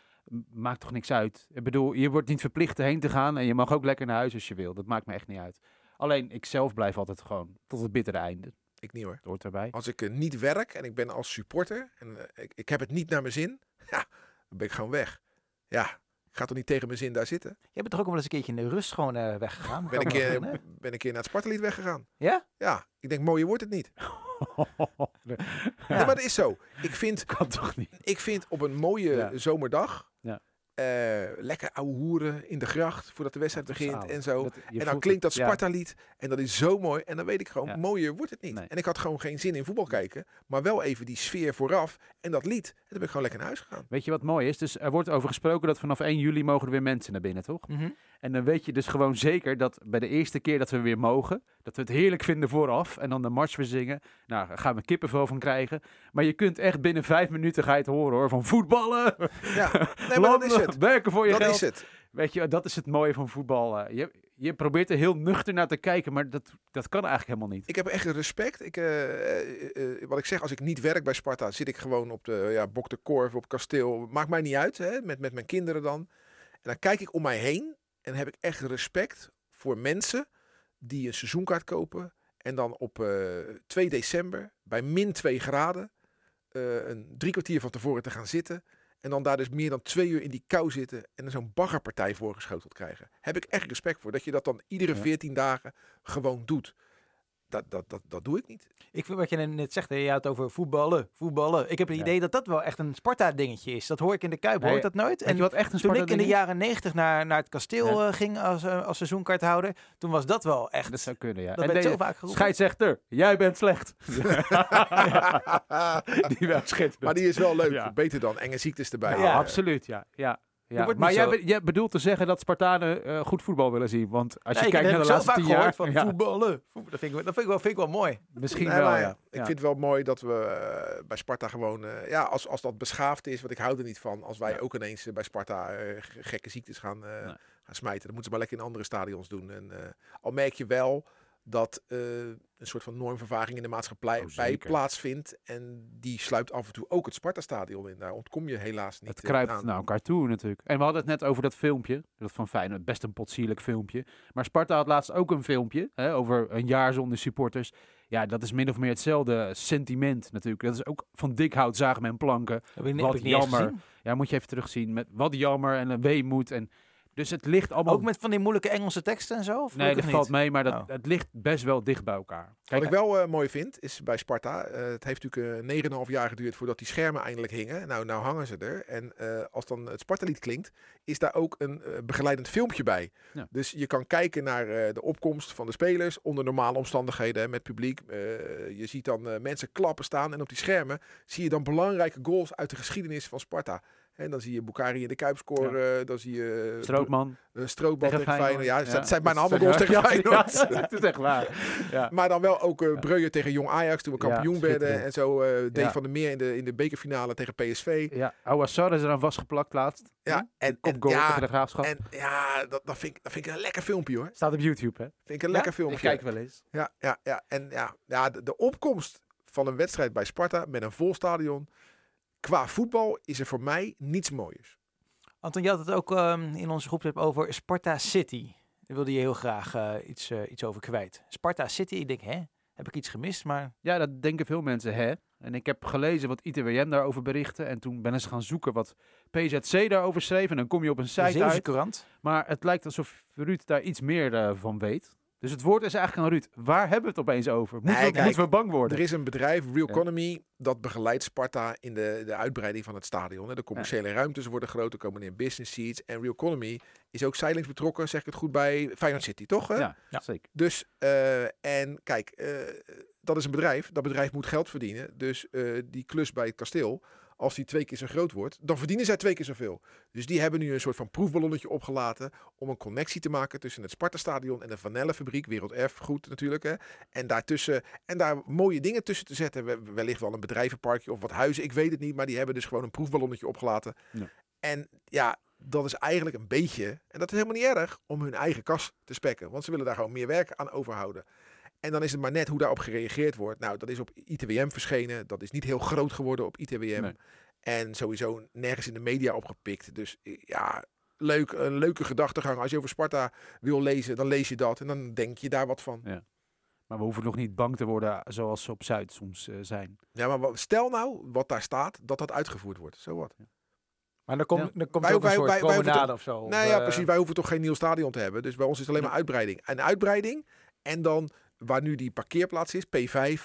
maakt toch niks uit. Ik bedoel, je wordt niet verplicht erheen te gaan en je mag ook lekker naar huis als je wil. Dat maakt me echt niet uit. Alleen, ik zelf blijf altijd gewoon tot het bittere einde. Ik niet hoor. Dat hoort erbij. Als ik eh, niet werk en ik ben als supporter en eh, ik, ik heb het niet naar mijn zin. *laughs* Ja, dan ben ik gewoon weg. Ja, ga toch niet tegen mijn zin daar zitten. Je bent toch ook wel eens een keertje in de rust gewoon eh, weggegaan? Ben ik, herinneren. ben een keer naar het Spartalied weggegaan. Ja? Ja, ik denk mooier wordt het niet. *laughs* Ja. Nee, maar dat is zo. Ik vind kan toch niet? ik vind op een mooie Ja. zomerdag. Eh, lekker ouwe hoeren in de gracht voordat de wedstrijd begint en zo. Dat- en dan klinkt dat. Sparta-lied en dat is zo mooi. En dan weet ik gewoon, mooier wordt het niet. Nee. En ik had gewoon geen zin in voetbal kijken, maar wel even die sfeer vooraf en dat lied. En dan ben ik gewoon lekker naar huis gegaan. Weet je wat mooi is? Dus er wordt over gesproken dat vanaf 1 juli mogen er weer mensen naar binnen, toch? Mhm. En dan weet je dus gewoon zeker dat bij de eerste keer dat we weer mogen, dat we het heerlijk vinden vooraf en dan de march weer zingen. Nou, daar gaan we kippenvel van krijgen. Maar je kunt echt binnen vijf minuten ga je het horen hoor, van voetballen, Ja, nee, maar dat is *laughs* het. werken voor je Dat geld. is het. Weet je, dat is het mooie van voetbal. eh. Je, je probeert er heel nuchter naar te kijken, maar dat, dat kan eigenlijk helemaal niet. Ik heb echt respect. Ik, eh, eh, wat ik zeg, als ik niet werk bij Sparta, zit ik gewoon op de ja, Bok de Korf, op kasteel. Maakt mij niet uit, hè, met, met mijn kinderen dan. En dan kijk ik om mij heen en heb ik echt respect voor mensen die een seizoenkaart kopen. En dan op eh 2 december bij min 2 graden eh, een drie kwartier van tevoren te gaan zitten. En dan daar dus meer dan twee uur in die kou zitten en er zo'n baggerpartij voorgeschoteld krijgen. Heb ik echt respect voor. Dat je dat dan iedere Ja. 14 dagen gewoon doet. Dat, dat, dat, dat doe ik niet. Ik vind wat je net zegt, hè, je had het over voetballen, voetballen. Ik heb het Ja. idee dat dat wel echt een Sparta-dingetje is. Dat hoor ik in de Kuip, Nee, hoor ik dat nooit? Weet je wat echt een toen ik in de jaren negentig naar, naar het kasteel Ja. eh, ging als, eh, als seizoenkaarthouder, toen was dat wel echt... Dat zou kunnen, ja. dat en werd de zo vaak geroepen. scheidsrechter, jij bent slecht. *laughs* die was schitterend. maar die is wel leuk. Ja. Beter dan enge ziektes erbij. Ja, Ja. absoluut, ja. ja. Ja. Maar jij, zo- be- jij bedoelt te zeggen dat Spartanen eh, goed voetbal willen zien. Want als je Nee, kijkt naar de laatste vaak tien jaar... van ja, voetballen. Voetbal- Dat vind, ik, wel- dat vind, ik wel, vind ik wel mooi. misschien Nee, wel, ja. Ik Ja. vind het wel mooi dat we eh, bij Sparta gewoon, eh, ja, als, als dat beschaafd is, want ik hou er niet van, als wij Ja. ook ineens bij Sparta gekke ziektes gaan, eh, Nee. gaan smijten. Dan moeten ze maar lekker in andere stadions doen. En eh, al merk je wel dat eh, een soort van normvervaging in de maatschappij Oh, plaatsvindt. En die sluipt af en toe ook het Sparta-stadion in. Daar ontkom je helaas niet Het eh, kruipt aan. naar elkaar toe natuurlijk. En we hadden het net over dat filmpje. Dat van Feyenoord, best een potsierlijk filmpje. Maar Sparta had laatst ook een filmpje hè, over een jaar zonder supporters. Ja, dat is min of meer hetzelfde sentiment natuurlijk. Dat is ook van dik hout zagen men planken. Heb ik, ni- Wat heb ik niet eens jammer. Ja, moet je even terugzien. Met wat jammer en een weemoed. En, dus het ligt allemaal... Ook met van die moeilijke Engelse teksten en zo? Of nee, dat valt mee, maar dat, Oh. het ligt best wel dicht bij elkaar. Kijk, Wat ik wel eh, mooi vind, is bij Sparta, eh, het heeft natuurlijk eh, 9,5 jaar geduurd voordat die schermen eindelijk hingen. Nou, nou hangen ze er. En eh, als dan het Sparta-lied klinkt, is daar ook een eh, begeleidend filmpje bij. Ja. Dus je kan kijken naar eh, de opkomst van de spelers onder normale omstandigheden hè, met publiek. Eh, je ziet dan eh, mensen klappen staan en op die schermen zie je dan belangrijke goals uit de geschiedenis van Sparta. En dan zie je Bukari in de Kuip scoren, dan zie je eh, Strootman. eh, Strootbal tegen, Feyenoord. Ja, het Ja, zijn bijna dat allemaal goals tegen *laughs* Feyenoord. *laughs* Ja, het is echt waar. Ja. Maar dan wel ook eh Breuer tegen Jong Ajax toen we kampioen werden. En zo eh Dave van der Meer in de, in de bekerfinale tegen PSV. Ja, Ouassar is er aan vastgeplakt laatst. Ja, Hm? en, Kopgoal tegen ja, de Graafschap. en ja, dat, dat, vind ik, dat vind ik een lekker filmpje hoor. Staat op YouTube, hè? Vind ik een lekker Ik filmpje. kijk wel eens. Ja, ja, ja. En ja, ja de, de opkomst van een wedstrijd bij Sparta met een vol stadion. Qua voetbal is er voor mij niets mooiers. Anton, je had het ook ehm, in onze groep over Sparta City. Daar wilde je heel graag eh, iets, eh, iets over kwijt. Sparta City, ik denk, hè? Heb ik iets gemist? Maar Ja, dat denken veel mensen, hè? En ik heb gelezen wat ITWM daarover berichtte. En toen ben eens gaan zoeken wat PZC daarover schreef. En dan kom je op een site uit. Courant. Maar het lijkt alsof Ruud daar iets meer eh, van weet. Dus het woord is eigenlijk aan Ruud. Waar hebben we het opeens over? Moeten, Nee, we, kijk, moeten we bang worden? Er is een bedrijf, Real Ja. Economy, dat begeleidt Sparta in de, de uitbreiding van het stadion. hè. De commerciële ruimtes worden groter, komen in business seats. En Real Economy is ook zijdelings betrokken, zeg ik het goed, bij Feyenoord City, toch? hè? Ja, Ja. zeker. Dus, eh, en kijk, eh, dat is een bedrijf. Dat bedrijf moet geld verdienen. Dus eh, die klus bij het kasteel, als die twee keer zo groot wordt, dan verdienen zij twee keer zoveel. Dus die hebben nu een soort van proefballonnetje opgelaten om een connectie te maken tussen het Sparta-stadion en de Vanellenfabriek, werelderfgoed natuurlijk. Hè. En daartussen, en daar mooie dingen tussen te zetten. We- Wellicht wel een bedrijvenparkje of wat huizen, ik weet het niet. Maar die hebben dus gewoon een proefballonnetje opgelaten. Ja. En ja, dat is eigenlijk een beetje, en dat is helemaal niet erg, om hun eigen kas te spekken. Want ze willen daar gewoon meer werk aan overhouden. En dan is het maar net hoe daarop gereageerd wordt. Nou, dat is op ITWM verschenen. Dat is niet heel groot geworden op ITWM. Nee. En sowieso nergens in de media opgepikt. Dus eh, ja, leuk, een leuke gedachtegang. Als je over Sparta wil lezen, dan lees je dat. En dan denk je daar wat van. Maar we hoeven nog niet bang te worden zoals ze op Zuid soms eh, zijn. Ja, maar wat- stel nou wat daar staat, dat dat uitgevoerd wordt. Zo wat. Maar dan, komt Ja. dan komt Wij- ook een wij- soort wij- wij hoeven promenade of zo. nou of, ja, eh, precies. Wij hoeven toch geen nieuw stadion te hebben. Dus bij ons is het alleen maar uitbreiding. En uitbreiding. En dan, waar nu die parkeerplaats is, P5,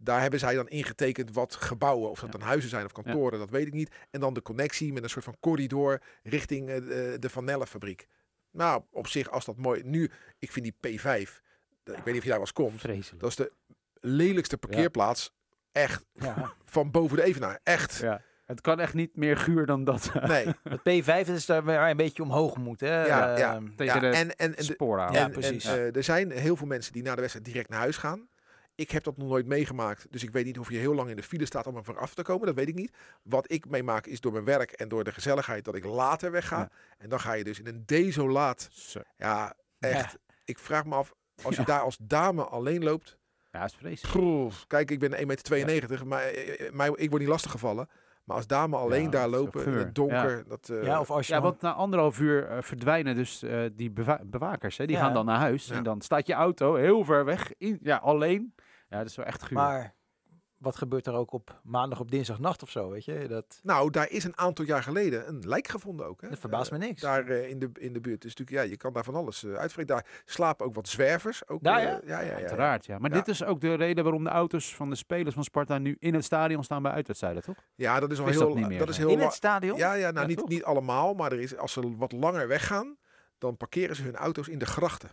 Daar hebben zij dan ingetekend wat gebouwen, of dat dan huizen zijn of kantoren, dat weet ik niet. En dan de connectie met een soort van corridor richting eh, de, de Van Nelle fabriek. Nou, op zich, als dat mooi... Nu, ik vind die P5, de- ik weet niet of je daar wel eens komt, Vreselijk. dat is de lelijkste parkeerplaats echt Ja. van boven de Evenaar. Echt. Ja. Het kan echt niet meer guur dan dat. Nee. *laughs* Het P5 is daar waar je een beetje omhoog moet. Hè? Ja, ja. Ehm, Tegen Ja, de en, en, spoor aan. Ja, en, precies. en, eh, er zijn heel veel mensen die na de wedstrijd direct naar huis gaan. Ik heb dat nog nooit meegemaakt. Dus ik weet niet of je heel lang in de file staat om er vanaf te komen. Dat weet ik niet. Wat ik meemaak is door mijn werk en door de gezelligheid dat ik later wegga. Ja. En dan ga je dus in een desolaat. Zo. Ja, echt. Ik vraag me af, als je Ja. daar als dame alleen loopt. Ja, is vreselijk. Kijk, ik ben 1,92 meter. Maar eh, eh, mij, ik word niet lastig gevallen. Maar als dame alleen Ja, daar dat lopen in het donker. Dat, eh, ja, of als je Ja, want na anderhalf uur eh, verdwijnen dus eh, die bewa- bewakers. Hè, die Ja. gaan dan naar huis. Ja. En dan staat je auto heel ver weg. In, ja, alleen. Ja, dat is wel echt guur. Maar wat gebeurt er ook op maandag op dinsdagnacht of zo, weet je? Dat, Nou, daar is een aantal jaar geleden een lijk gevonden ook. Hè? dat verbaast Eh, me niks. Daar eh, in, de, in de buurt. Dus natuurlijk, ja, je kan daar van alles uh, uitvreten. Daar slapen ook wat zwervers. Ook, Daar, eh, ja? ja, ja. Uiteraard, ja. Maar Ja. dit is ook de reden waarom de auto's van de spelers van Sparta nu in het stadion staan bij uitwedstrijden, toch? Ja, dat is al is heel. dat niet meer dat is heel In het stadion? Ja, ja, nou Ja, niet, toch? niet allemaal, maar er is, als ze wat langer weggaan, dan parkeren ze hun auto's in de grachten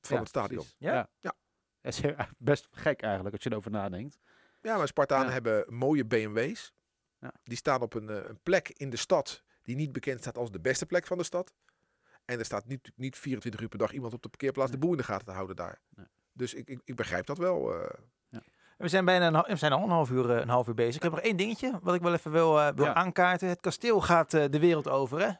van Ja, het stadion. precies. Ja? Ja. Dat is *laughs* best gek eigenlijk, als je erover nadenkt. Ja, maar Spartanen Ja. hebben mooie BMW's. Ja. Die staan op een, eh, een plek in de stad die niet bekend staat als de beste plek van de stad. En er staat niet, niet 24 uur per dag iemand op de parkeerplaats de boel in de gaten te houden daar. Nee. Dus ik, ik, ik begrijp dat wel. eh. We zijn bijna een, we zijn al een half uur, eh, een half uur bezig. Ik heb nog één dingetje wat ik wel even wil, wil aankaarten. Het kasteel gaat de wereld over. Hè?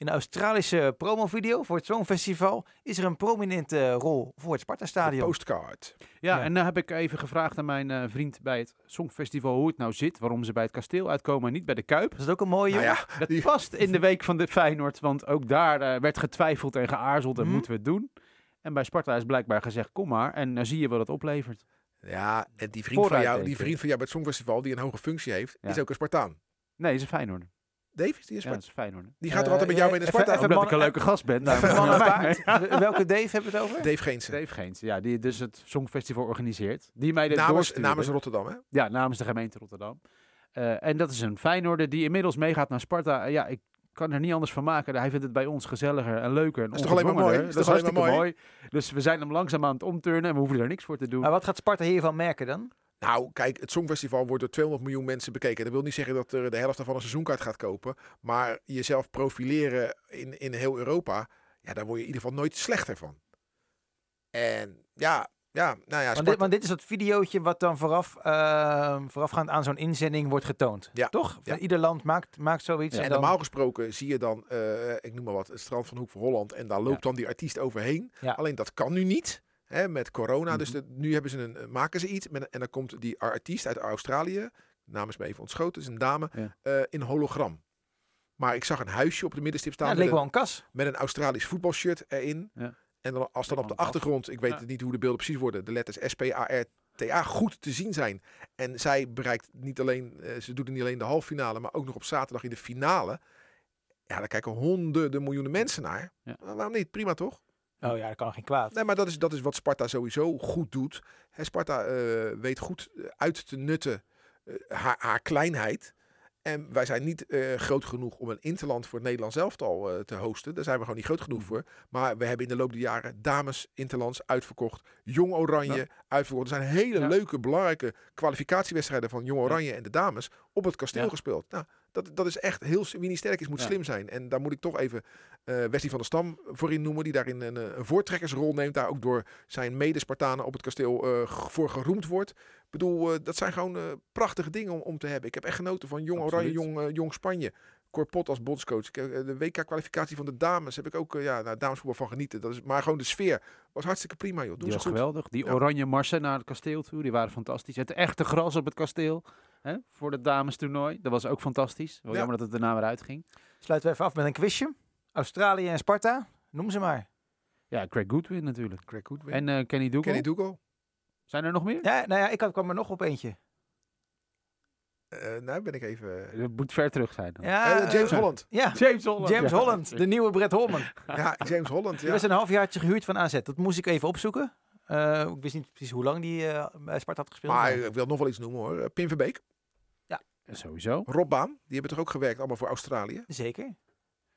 In de Australische promovideo voor het Songfestival is er een prominente rol voor het de Sparta-stadion. postcard. Ja, Ja. en dan heb ik even gevraagd aan mijn eh, vriend bij het Songfestival hoe het nou zit. Waarom ze bij het kasteel uitkomen en niet bij de Kuip. Is dat ook een mooie Nou ja, Dat die- past in de week van de Feyenoord, want ook daar eh, werd getwijfeld en geaarzeld en Mhm. moeten we het doen. En bij Sparta is blijkbaar gezegd, kom maar. En dan zie je wat het oplevert. Ja, en die vriend, van jou, die vriend van jou bij het Songfestival, die een hoge functie heeft, Ja. is ook een Spartaan. Nee, is een Feyenoord. Dave, is die een Ja, Spartaan? dat is Feyenoord. Die gaat er altijd met jou eh, mee naar even- Sparta? even Omdat ik een leuke gast ben. Apart. *laughs* *laughs* Welke Dave hebben we het over? Dave Geensen. Dave Geens, ja, die dus het Songfestival organiseert. Die mij dit Namens, namens Rotterdam, hè? Ja, namens de gemeente Rotterdam. Eh, en dat is een Feyenoorder die inmiddels meegaat naar Sparta. Eh, ja, ik kan er niet anders van maken. Hij vindt het bij ons gezelliger en leuker. En Dat is toch alleen maar mooi? Dat is toch alleen maar hartstikke mooi. Dus we zijn hem langzaam aan het omturnen en we hoeven er niks voor te doen. Maar wat gaat Sparta hiervan merken dan? Nou, kijk, het Songfestival wordt door 200 miljoen mensen bekeken. Dat wil niet zeggen dat er de helft van een seizoenkaart gaat kopen. Maar jezelf profileren in, in heel Europa, ja, daar word je in ieder geval nooit slechter van. En ja, ja nou ja, Want dit, Sparta- want dit is dat videootje wat dan vooraf, ehm, voorafgaand aan zo'n inzending wordt getoond. Ja. Toch? Van Ja. Ieder land maakt, maakt zoiets. Ja. En En dan, normaal gesproken zie je dan, eh, ik noem maar wat, het strand van Hoek van Holland. En daar loopt dan die artiest overheen. Alleen dat kan nu niet. Hè, met corona. Dus Mhm. de- nu hebben ze een, eh, maken ze iets. Met, en dan komt die artiest uit Australië. Naam is me even ontschoten. is een dame. Ja. eh, in hologram. Maar ik zag een huisje op de middenstip staan. met leek wel een kas. met een Australisch voetbalshirt erin. Ja. En dan, als dan op de achtergrond, ik weet niet hoe de beelden precies worden, de letters S-P-A-R-T-A goed te zien zijn. En zij bereikt niet alleen, eh, ze doet niet alleen de halve finale, maar ook nog op zaterdag in de finale. Ja, daar kijken honderden miljoenen mensen naar. Ja. Waarom niet? Prima toch? Oh ja, dat kan geen kwaad. Nee, maar dat is, dat is wat Sparta sowieso goed doet. Sparta eh, weet goed eh, uit te nutten eh, haar, haar kleinheid. En wij zijn niet groot genoeg om een interland voor het Nederlands elftal te hosten. Daar zijn we gewoon niet groot genoeg voor. Maar we hebben in de loop der jaren dames interlands uitverkocht. Jong Oranje Ja. uitverkocht. Er zijn hele Ja. leuke, belangrijke kwalificatiewedstrijden van Jong Oranje en de dames op het kasteel gespeeld. Nou, dat, dat is echt heel... Wie niet sterk is, moet Ja. slim zijn. En daar moet ik toch even eh Wesley van der Stam voorin noemen. Die daarin een, eh, een voortrekkersrol neemt. Daar ook door zijn medespartanen op het kasteel eh, voor geroemd wordt. Ik bedoel, dat zijn gewoon prachtige dingen om, om te hebben. Ik heb echt genoten van Jong Oranje. Jong, Jong Spanje. Corpot als bondscoach. De WK-kwalificatie van de dames heb ik ook ja, nou, damesvoetbal van genieten. Dat is, maar gewoon de sfeer was hartstikke prima, joh. Doen Die ze was goed. geweldig. Die Ja. oranje marsen naar het kasteel toe, die waren fantastisch. Het echte gras op het kasteel hè, voor het damestoernooi, dat was ook fantastisch. Wel Ja. jammer dat het daarna weer uitging. Sluiten we even af met een quizje. Australië en Sparta, noem ze maar. Ja, Craig Goodwin natuurlijk. Greg Goodwin. En eh, Kenny Dougal. Kenny Dougal. Zijn er nog meer? Ja, nou ja, ik had, kwam er nog op eentje. Eh, nou ben ik even... Dat moet ver terug zijn. dan. Ja, Eh, James eh, Holland. Ja, James Holland. James Ja. Holland, de nieuwe Brett Holman. Ja, James Holland. Ja. was een halfjaartje gehuurd van AZ. Dat moest ik even opzoeken. Eh, ik wist niet precies hoe lang die eh, bij Sparta had gespeeld. Maar ik wil nog wel iets noemen hoor. Eh, Pim Verbeek, Sowieso. Rob Baan, die hebben toch ook gewerkt allemaal voor Australië. Zeker.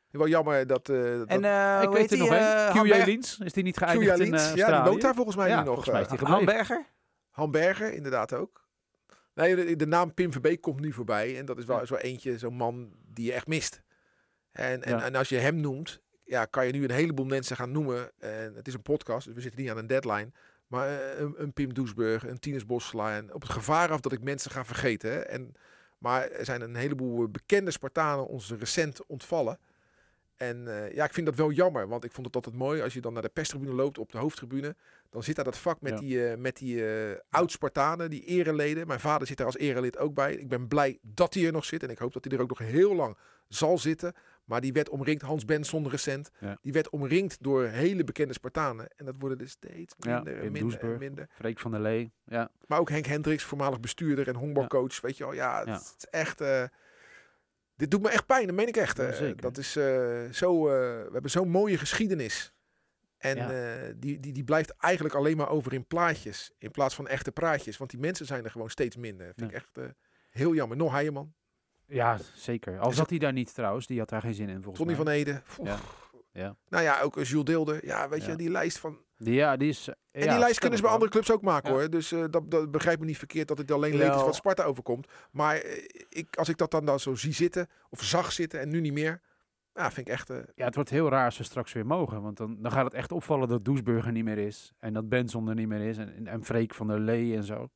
Wel jammer dat... eh dat En eh ik weet heet er nog eh, QJ Liens, is die niet geëindigd in eh, ja, die Australië? woont daar volgens mij Ja, nu nog. volgens mij is eh, die gebleven. Hamberger? Hamberger, inderdaad ook. Nee, de, de naam Pim Verbeek komt nu voorbij. En dat is wel Ja. zo eentje, zo'n man die je echt mist. En, en, Ja. en als je hem noemt, ja, kan je nu een heleboel mensen gaan noemen. En het is een podcast, dus we zitten niet aan een deadline. Maar eh, een, een Pim Doesburg, een Tinus Bossela. En op het gevaar af dat ik mensen ga vergeten. hè. En, maar er zijn een heleboel bekende Spartanen ons recent ontvallen. En eh, ja, ik vind dat wel jammer. Want ik vond het altijd mooi als je dan naar de perstribune loopt op de hoofdtribune. Dan zit daar dat vak met Ja. die, eh, met die eh, oud-Spartanen, die ereleden. Mijn vader zit daar als erelid ook bij. Ik ben blij dat hij er nog zit. En ik hoop dat hij er ook nog heel lang zal zitten. Maar die werd omringd, Hans Benson recent. Ja. Die werd omringd door hele bekende Spartanen. En dat worden er steeds Ja, minder en Pim minder en Doesburg. minder. Freek van der Lee. Ja. Maar ook Henk Hendricks, voormalig bestuurder en honkbalcoach. Weet je wel, ja, het Ja. is echt... eh, dit doet me echt pijn, dat meen ik echt. Ja, eh. dat is eh, zo... we hebben zo'n mooie geschiedenis. En Ja. die, die, die blijft eigenlijk alleen maar over in plaatjes. In plaats van echte praatjes. Want die mensen zijn er gewoon steeds minder. Vind Ja. ik echt heel jammer. Nog Heijerman. Ja, zeker. Al zat hij daar niet trouwens. Die had daar geen zin in volgens Tony mij. van Ede. Oef. Ja. Ja. Nou ja, ook eh, Jules Deelder. Ja, weet je, die lijst van... Die, ja, die is... En die lijst kunnen ze bij andere clubs ook maken hoor. Dus eh, dat, dat begrijp me niet verkeerd dat het alleen leed is wat Sparta overkomt. Maar eh, ik, als ik dat dan, dan zo zie zitten, of zag zitten en nu niet meer. Ja, vind ik echt... eh, Ja, het wordt heel raar als we straks weer mogen. Want dan, dan gaat het echt opvallen dat Doesburger niet meer is. En dat Benson er niet meer is. En, en, en Freek van der Lee en zo.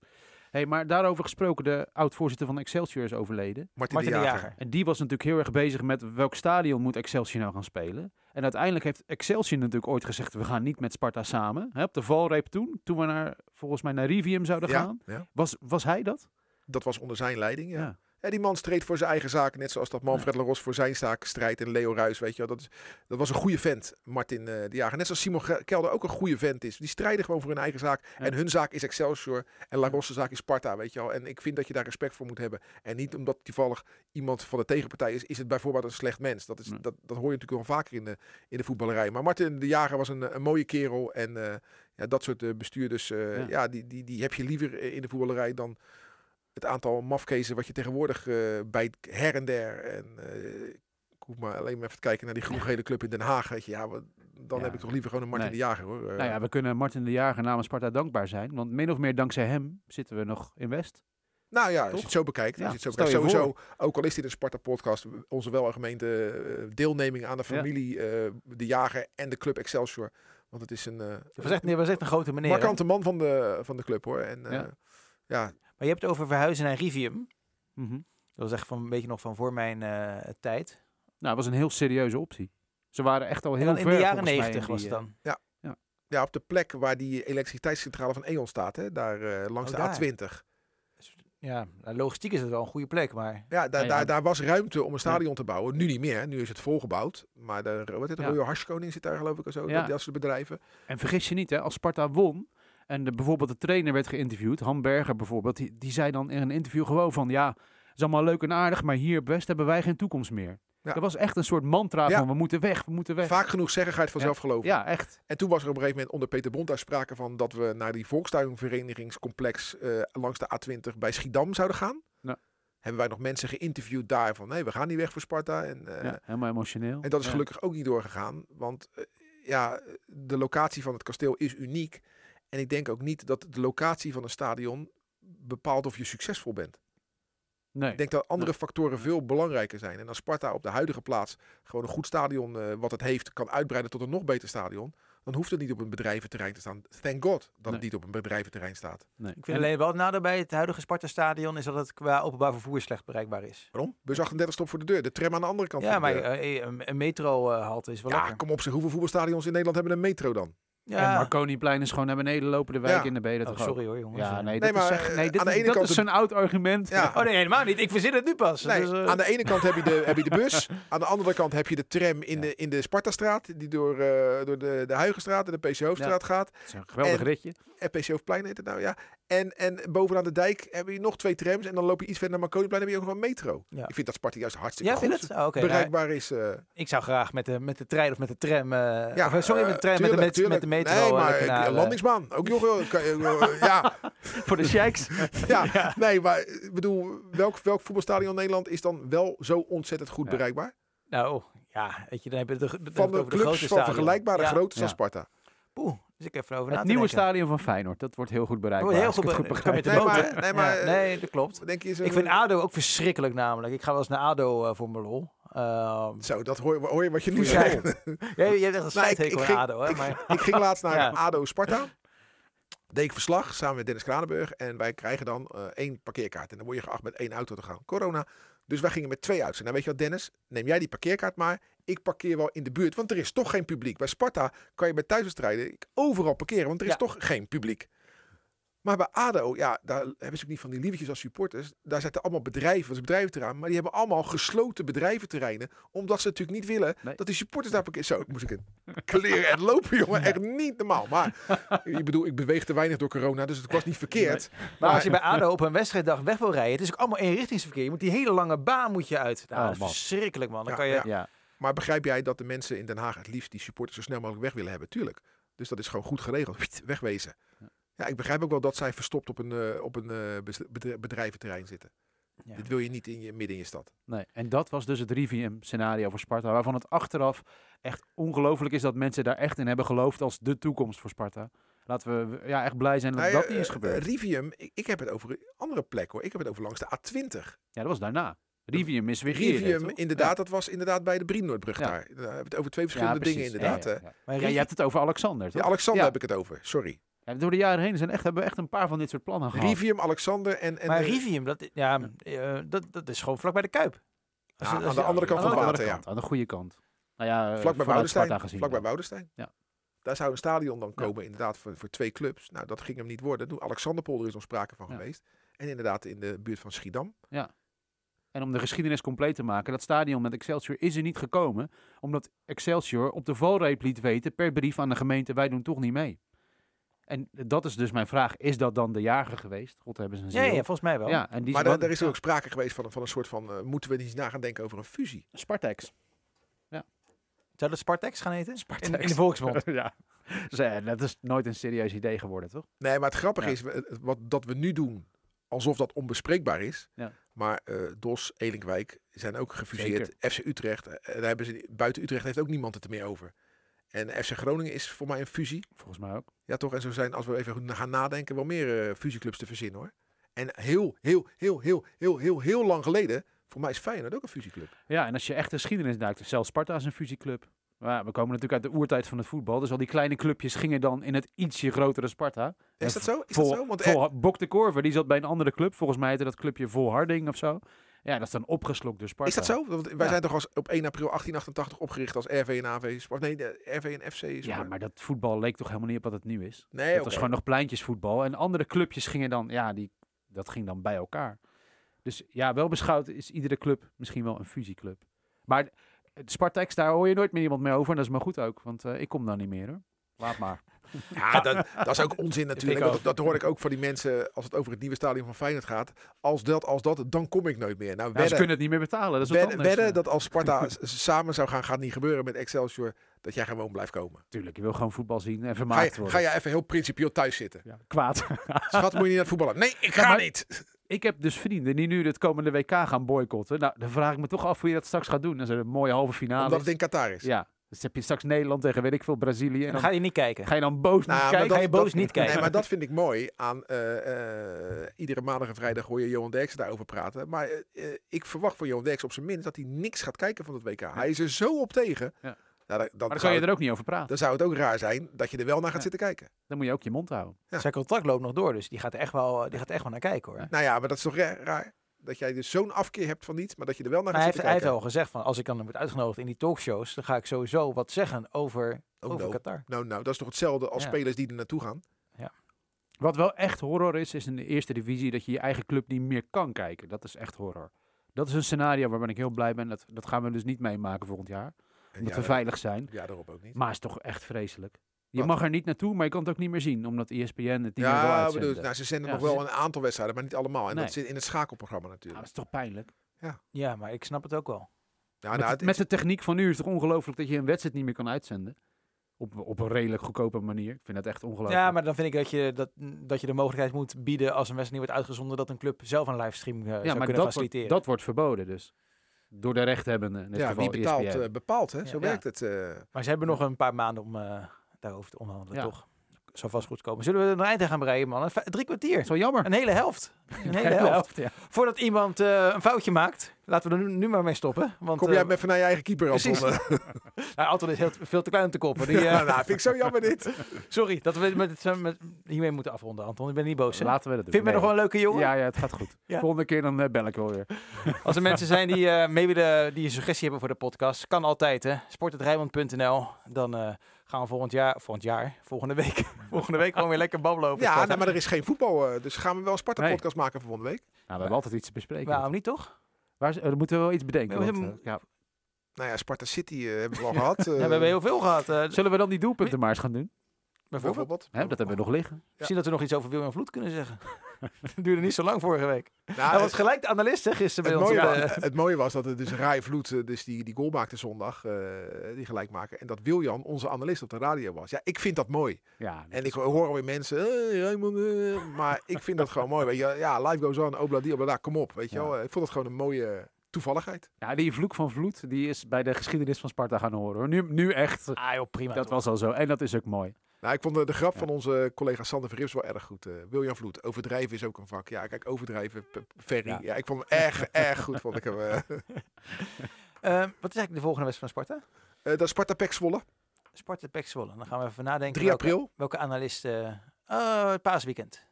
Hey, maar daarover gesproken, de oud-voorzitter van Excelsior is overleden. Martin, Martin de de Jager. En die was natuurlijk heel erg bezig met welk stadion moet Excelsior nou gaan spelen. En uiteindelijk heeft Excelsior natuurlijk ooit gezegd, we gaan niet met Sparta samen. Hè, op de valreep toen, toen we naar, volgens mij naar Rivium zouden Ja, gaan. ja, Was, was hij dat? dat was onder zijn leiding. Ja. Ja. Ja, die man streed voor zijn eigen zaken, net zoals dat Manfred Laros voor zijn zaak strijdt en Leo Ruis, weet je wel. Dat, is, dat was een goede vent, Martin eh, de Jager. Net zoals Simon Kelder ook een goede vent is. Die strijden gewoon voor hun eigen zaak. Ja. En hun zaak is Excelsior en La Rosse zaak is Sparta, weet je wel. En ik vind dat je daar respect voor moet hebben. En niet omdat toevallig iemand van de tegenpartij is, is het bijvoorbeeld een slecht mens. Dat, is, dat, dat hoor je natuurlijk wel vaker in de, in de voetballerij. Maar Martin de Jager was een, een mooie kerel en eh, ja, dat soort eh, bestuurders, Ja. die, die, die heb je liever in de voetballerij dan het aantal mafkezen wat je tegenwoordig eh, bij her en der. En eh, ik hoef maar alleen maar even te kijken naar die groen-gele club in Den Haag. Weet je, ja, wat- dan Ja. heb ik toch liever gewoon een Martin Nee. de Jager hoor. Eh, Nou ja, we kunnen Martin de Jager namens Sparta dankbaar zijn. Want min of meer dankzij hem zitten we nog in West. nou ja, als je het zo bekijkt. Ja, als je het zo bekijkt. je Sowieso, ook al is dit een Sparta-podcast, onze welgemeente deelneming aan de Ja. familie De Jager en de club Excelsior. Want het is een, Je was echt, je was echt een grote meneer. hè? markante man van de, van de club hoor. En Ja. Ja. Maar je hebt het over verhuizen naar Rivium. Mhm. Dat was echt van een beetje nog van voor mijn eh, tijd. Nou, dat was een heel serieuze optie. Ze waren echt al En heel dan in ver de jaren negentig was het eh, dan. ja, op de plek waar die elektriciteitscentrale van E.ON staat, hè, daar eh, langs Oh, de daar. A20. Ja, nou, logistiek is het wel een goede plek, maar... Ja, daar, Ja, daar, ja. daar was ruimte om een stadion te bouwen. Nu niet meer. Nu is het volgebouwd. Maar de, wat het, Ja. Royal Harskoning zit daar geloof ik of zo. Ja. Dat, dat soort bedrijven. En vergis je niet, hè, als Sparta won en de, bijvoorbeeld de trainer werd geïnterviewd, Han Berger bijvoorbeeld, die, die zei dan in een interview gewoon van ja, is allemaal leuk en aardig, maar hier op West hebben wij geen toekomst meer. Ja. Dat was echt een soort mantra Ja. van we moeten weg, we moeten weg. Vaak genoeg zeggen ga je het vanzelf geloven. Ja, echt. En toen was er op een gegeven moment onder Peter Bond daar sprake van dat we naar die volkstuinverenigingscomplex eh, langs de A20 bij Schiedam zouden gaan. Ja. Hebben wij nog mensen geïnterviewd daar van nee, we gaan niet weg voor Sparta. En, eh, ja, helemaal emotioneel. En dat is Ja. gelukkig ook niet doorgegaan. Want eh, ja, de locatie van het kasteel is uniek. En ik denk ook niet dat de locatie van een stadion bepaalt of je succesvol bent. Nee. Ik denk dat andere factoren veel belangrijker zijn. En als Sparta op de huidige plaats gewoon een goed stadion eh, wat het heeft kan uitbreiden tot een nog beter stadion. Dan hoeft het niet op een bedrijventerrein te staan. Thank God dat Nee. het niet op een bedrijventerrein staat. nee. Ik vind En- alleen wel het nadeel bij het huidige Sparta-stadion is dat het qua openbaar vervoer slecht bereikbaar is. Waarom? Bus 38 stopt voor de deur. De tram aan de andere kant Ja, van de maar deur. eh, een, een metrohalte is wel ja, lekker. kom op zeg. Hoeveel voetbalstadions in Nederland hebben een metro dan? En Ja. Marconiplein is gewoon naar beneden lopen de wijk Ja. in de beden Oh, sorry hoor, jongens. Ja, Eh, nee, Nee, dat is, echt, eh, nee, dit, aan de is- ene dat kant is de- zo'n oud argument. Ja. Oh nee, helemaal niet. Ik verzin het nu pas. Nee, Dus, eh, aan de ene kant heb je de, heb je de bus. *laughs* Aan de andere kant heb je de tram in, Ja. de, in de Spartastraat. Die door, eh, door de, de Huigenstraat en de PC Hoofdstraat gaat. Het is een geweldig En- ritje. En PC Hoofdplein heet het nou, ja. En, en bovenaan de dijk heb je nog twee trams. En dan loop je iets verder naar Marconiplein. heb je ook nog een metro. Ja. Ik vind dat Sparta juist hartstikke ja, goed vind het? Oh, oké, bereikbaar is. eh, ik zou graag met de, met de trein of met de tram... eh, Ja, of, sorry, met de eh, trein, met, de, Nee, eh, maar ik- naar, eh, landingsbaan. Ook nog kan eh, ja, *laughs* Voor de sheiks. *laughs* ja, nee, maar ik bedoel, welk, welk voetbalstadion in Nederland is dan wel zo ontzettend goed Ja. bereikbaar? Nou, ja, weet je, dan heb je de, de, Van de de clubs grote van stadion. vergelijkbare ja. grootte als. Sparta. Poeh, dus ik even over na Het nieuwe denken. stadion van Feyenoord. Dat wordt heel goed bereikbaar. heel goed, goed kan je begrijp. Nee, maar- nee, maar, Ja, eh, nee, dat klopt. Denk je zo, Ik vind ADO ook verschrikkelijk namelijk. Ik ga wel eens naar ADO eh, voor mijn lol. Ehm, Zo, dat hoor, je- hoor je wat je nu zegt. ja, je hebt echt een *laughs* Nou, ik- ging- ADO, hè? ik- Maar, Ik ging laatst naar *laughs* Ja. ADO Sparta. Deed ik verslag samen met Dennis Kranenburg. En wij krijgen dan eh, één parkeerkaart. En dan word je geacht met één auto te gaan. Corona. Dus wij gingen met twee auto's. En nou weet je wat Dennis? Neem jij die parkeerkaart maar. Ik parkeer wel in de buurt. Want er is toch geen publiek. Bij Sparta kan je bij thuiswedstrijden overal parkeren. Want er is Ja. toch geen publiek. Maar bij ADO, ja, daar hebben ze ook niet van die lievertjes als supporters. Daar zitten allemaal bedrijven, dat is bedrijventerrein. Maar die hebben allemaal gesloten bedrijventerreinen. Omdat ze natuurlijk niet willen Nee. dat die supporters daar parkeren. *laughs* Zo, moest ik een kleren en lopen, jongen. Echt niet normaal. Maar *laughs* ik bedoel, ik beweeg te weinig door corona, dus het was niet *laughs* verkeerd. maar als je bij ADO op een wedstrijddag weg wil rijden, het is ook allemaal eenrichtingsverkeer. Je moet die hele lange baan moet je uit. Nou, Oh, dat is man. verschrikkelijk, man. Dan Ja, kan je... ja. Ja. Maar begrijp jij dat de mensen in Den Haag het liefst die supporters zo snel mogelijk weg willen hebben? Tuurlijk. Dus dat is gewoon goed geregeld. Wegwezen. Ja, ik begrijp ook wel dat zij verstopt op een, eh, op een eh, bedrijventerrein zitten. Ja. Dit wil je niet in je, midden in je stad. Nee. En dat was dus het Rivium-scenario voor Sparta. Waarvan het achteraf echt ongelooflijk is dat mensen daar echt in hebben geloofd als de toekomst voor Sparta. Laten we ja, echt blij zijn dat Nou, dat niet is eh, gebeurd. Rivium, ik, ik heb het over een andere plek hoor. Ik heb het over langs de A20. Ja, dat was daarna. Rivium is weer Rivium, inderdaad, dat was inderdaad bij de Brienoordbrug Ja. daar. Dan hebben we het over twee verschillende dingen inderdaad. Maar je hebt het over Alexander, Ja, toch? Alexander heb ik het over, sorry. Ja, door de jaren heen zijn echt, hebben we echt een paar van dit soort plannen gehad. Rivium, Alexander en... en maar eh, Rivium, dat, ja, eh, dat, dat is gewoon vlak bij de Kuip. Als Ja, je- als aan de andere kant aan van de het water, ja. kant, aan de goede kant. Nou ja, eh, Vlak bij. Sparta gezien Vlak bij. Ja. Daar zou een stadion dan Ja. komen, inderdaad, voor, voor twee clubs. Nou, dat ging hem niet worden. Toen Alexanderpolder is nog sprake van Ja. geweest. En inderdaad in de buurt van Schiedam. En om de geschiedenis compleet te maken, dat stadion met Excelsior is er niet gekomen, omdat Excelsior op de valreep liet weten per brief aan de gemeente, wij doen toch niet mee. En dat is dus mijn vraag, is dat dan de jager geweest? God hebben ze een Ja, ja, volgens mij wel. Ja, en die maar is daar, dan- daar is er ook sprake geweest van, een- van een soort van... eh, moeten we niet na gaan denken over een fusie? Spartex. Zou dat Spartex gaan eten? Spartex. In, in de Volksmond. *laughs* ja. Dus, eh, dat is nooit een serieus idee geworden, toch? Nee, maar het grappige Ja. is, het- wat, dat we nu doen, alsof dat onbespreekbaar is. Ja. Maar eh, Dos, Elinkwijk zijn ook gefuseerd. FC Utrecht, eh, daar hebben ze, buiten Utrecht heeft ook niemand het er meer over. En FC Groningen is voor mij een fusie. Volgens mij ook. Ja, toch? En zo zijn, als we even gaan nadenken, wel meer eh, fusieclubs te verzinnen hoor. En heel, heel, heel, heel, heel, heel, heel lang geleden, voor mij is Feyenoord ook een fusieclub. Ja, en als je echt de geschiedenis duikt, zelfs Sparta is een fusieclub. Maar ja, we komen natuurlijk uit de oertijd van het voetbal. Dus al die kleine clubjes gingen dan in het ietsje grotere Sparta. Is dat zo? Is vol, dat zo? Want eh, Bok de Korver, die zat bij een andere club. Volgens mij heette dat clubje Volharding of zo. Ja, dat is dan opgeslokt door Sparta. is dat zo? Want wij Ja. zijn toch als, op 1 april 1888 opgericht als RV en AV Sport. Nee, de RV en FC is Ja, maar dat voetbal leek toch helemaal niet op wat het nu is. Nee, Het oké. was gewoon nog pleintjesvoetbal. En andere clubjes gingen dan, ja, die, dat ging dan bij elkaar. Dus ja, wel beschouwd is iedere club misschien wel een fusieclub. Maar Spartex, daar hoor je nooit meer iemand mee over. En dat is maar goed ook, want eh, ik kom daar niet meer hoor. Laat maar. Ja, dat, dat is ook onzin *laughs* natuurlijk. Dat, dat hoor ik ook van die mensen als het over het nieuwe stadion van Feyenoord gaat. Als dat, als dat, dan kom ik nooit meer. Nou, Ja, ze kunnen het niet meer betalen, dat is wedden, dat als Sparta *laughs* samen zou gaan, gaat niet gebeuren met Excelsior, dat jij gewoon blijft komen. Tuurlijk, je wil gewoon voetbal zien en Ga vermaakt je, worden. ga je even heel principieel thuis zitten. Ja, kwaad. *laughs* Schat, moet je niet naar voetballen? Nee, ik ga niet. ik heb dus vrienden die nu het komende WK gaan boycotten. Nou, dan vraag ik me toch af hoe je dat straks gaat doen. Als er een mooie halve finale Omdat het in Qatar is. Ja, dus heb je straks Nederland tegen weet ik veel, Brazilië. En Dan dan ga je niet kijken. ga je dan boos Nou, niet kijken. Ga je boos niet kijken. Nee, maar dat vind ik mooi aan eh, eh, iedere maandag en vrijdag hoor je Johan Derksen daarover praten. Maar eh, ik verwacht van Johan Derksen op zijn minst dat hij niks gaat kijken van het WK. Hij is er zo op tegen. Ja. Nou, dan, dan, Maar dan kan zou je het, er ook niet over praten. dan zou het ook raar zijn dat je er wel naar gaat Ja. zitten kijken. Dan moet je ook je mond houden. Ja. Zijn contract loopt nog door, dus die gaat er echt wel, die gaat er echt wel naar kijken hoor. Ja. Nou ja, maar dat is toch ra- raar? Dat jij dus zo'n afkeer hebt van iets, maar dat je er wel naar Maar gaat hij heeft, zitten hij heeft kijken. al gezegd van als ik dan word uitgenodigd in die talkshows, dan ga ik sowieso wat zeggen over, Oh, over no. Qatar. Nou, nou, dat is toch hetzelfde als Ja. spelers die er naartoe gaan? Wat wel echt horror is, is in de eerste divisie dat je je eigen club niet meer kan kijken. Dat is echt horror. Dat is een scenario waar ben ik heel blij ben. Dat, dat gaan we dus niet meemaken volgend jaar. En Omdat ja, we veilig zijn. Ja, daarop ook niet. Maar het is toch echt vreselijk. Je Wat? mag er niet naartoe, maar je kan het ook niet meer zien. Omdat E ESPN het niet meer wil Ja, uitzenden. bedoel, nou, ze zenden Ja, nog wel een aantal wedstrijden, maar niet allemaal. En Nee. dat zit in het schakelprogramma Ja, natuurlijk. dat is toch pijnlijk? Ja, maar ik snap het ook wel. Ja, met, nou, het met de techniek van nu is het toch ongelooflijk dat je een wedstrijd niet meer kan uitzenden. Op, op een redelijk goedkope manier. Ik vind dat echt ongelooflijk. Ja, maar dan vind ik dat je, dat, dat je de mogelijkheid moet bieden als een wedstrijd niet wordt uitgezonden, dat een club zelf een livestream eh, zou ja, maar kunnen dat wordt, faciliteren. dat wordt verboden dus. Door de rechthebbenden. Ja, geval wie betaalt, ESPN. eh, bepaalt. Hè? Ja. Zo Ja. werkt het. eh. Maar ze hebben nog een paar maanden om eh, daarover te onderhandelen, Ja. toch? Zou vast goed komen. Zullen we een eind aan gaan breien, man? Drie kwartier. Wel jammer. Een hele helft. *laughs* Een hele helft. helft, ja. Voordat iemand eh, een foutje maakt, laten we er nu, nu maar mee stoppen. Want, Kom jij met even naar je eigen keeper, Anton? precies. *laughs* nou, Anton is heel, veel te klein om te koppen. Die, *laughs* eh, Ja, nou, vind ik zo jammer dit. sorry dat we met, het- met, hiermee moeten afronden, Anton. Ik ben niet boos. Hè? Laten we dat doen. Vind je me nog wel een leuke jongen? Ja, ja, het gaat goed. Ja. Volgende keer dan bel ik wel weer. Als er mensen zijn die eh, mee willen, die een suggestie hebben voor de podcast, kan altijd hè. Sport.rijmond.nl. Dan eh, gaan we volgend jaar, volgend jaar, volgende week, *laughs* volgende week gewoon weer lekker babbelen over Ja, maar er is geen voetbal. eh, dus gaan we wel een Sparta-podcast maken voor volgende week. Nou, we hebben altijd iets te bespreken. Waarom niet toch? Waar, eh, dan moeten we wel iets bedenken. We want, hebben- eh, ja. Nou ja, Sparta City hebben we al *laughs* gehad. Ja, eh, we hebben heel veel gehad. eh, Zullen we dan die doelpunten maar eens gaan doen? Bijvoorbeeld. bijvoorbeeld. Hè, dat hebben we nog liggen. Misschien dat we nog iets over William Vloed kunnen zeggen. *laughs* dat duurde niet zo lang vorige week. Nou, Hij was gelijk de analist hè, gisteren het bij ons. mooie, op wa- de- het mooie was dat het dus Rai Vloed eh, dus die, die goal maakte zondag. eh, die gelijk maken. En dat Wiljan, onze analist op de radio was. Ja, ik vind dat mooi. Ja, En ik hoor alweer mensen, eh, Raymond, *laughs* maar ik vind dat gewoon mooi. Weet je, ja, life goes on, obla die, obla kom op. Weet je Ja. wel, ik vond het gewoon een mooie toevalligheid. ja, die vloek van Vloed, die is bij de geschiedenis van Sparta gaan horen. Hoor. Nu, nu echt, Ah joh, prima. dat toch. was al zo. En dat is ook mooi. Nou, ik vond de, de grap Ja. van onze collega Sander Verrips wel erg goed. eh Wiljan Vloed, overdrijven is ook een vak. Ja, kijk, overdrijven, Ferry. Ja. Ja. ik vond hem erg, erg goed. Vond ik hem. eh. *laughs* Eh, wat is eigenlijk de volgende wedstrijd van Sparta? Eh, dat is Sparta Pek Zwolle, Sparta Pek Zwolle. Dan gaan we even nadenken 3 welke, april. welke analist... eh oh, het paasweekend.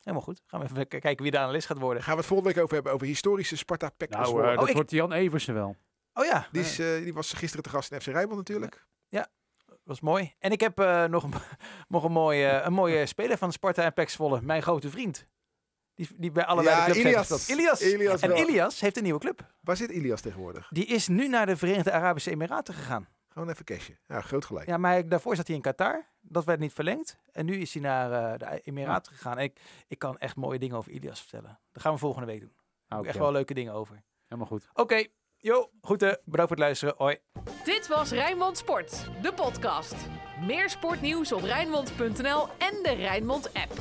Helemaal goed. Gaan we even kijken wie de analist gaat worden. Gaan we het volgende week over hebben, over historische Sparta Pek Nou, Zwolle. dat ik- wordt Jan Eversen wel. Oh ja, die, is, eh, die was gisteren te gast in FC Rijnmond natuurlijk. Was mooi. En ik heb eh, nog, een, *laughs* nog een, mooie, een mooie speler van Sparta en Zwolle. Mijn grote vriend. Die, die bij allebei Ja, de clubs heeft Ilias. gespeeld. Ilias. Ilias en wel. Ilias heeft een nieuwe club. Waar zit Ilias tegenwoordig? Die is nu naar de Verenigde Arabische Emiraten gegaan. Gewoon even cashen. Ja, groot gelijk. Ja, maar daarvoor zat hij in Qatar. Dat werd niet verlengd. En nu is hij naar eh, de Emiraten gegaan. En ik, ik kan echt mooie dingen over Ilias vertellen. Dat gaan we volgende week doen. Daar heb echt wel leuke dingen over. Helemaal goed. Oké, jo, groeten. Bedankt voor het luisteren. Hoi. Dit was Rijnmond Sport, de podcast. Meer sportnieuws op Rijnmond.nl en de Rijnmond app.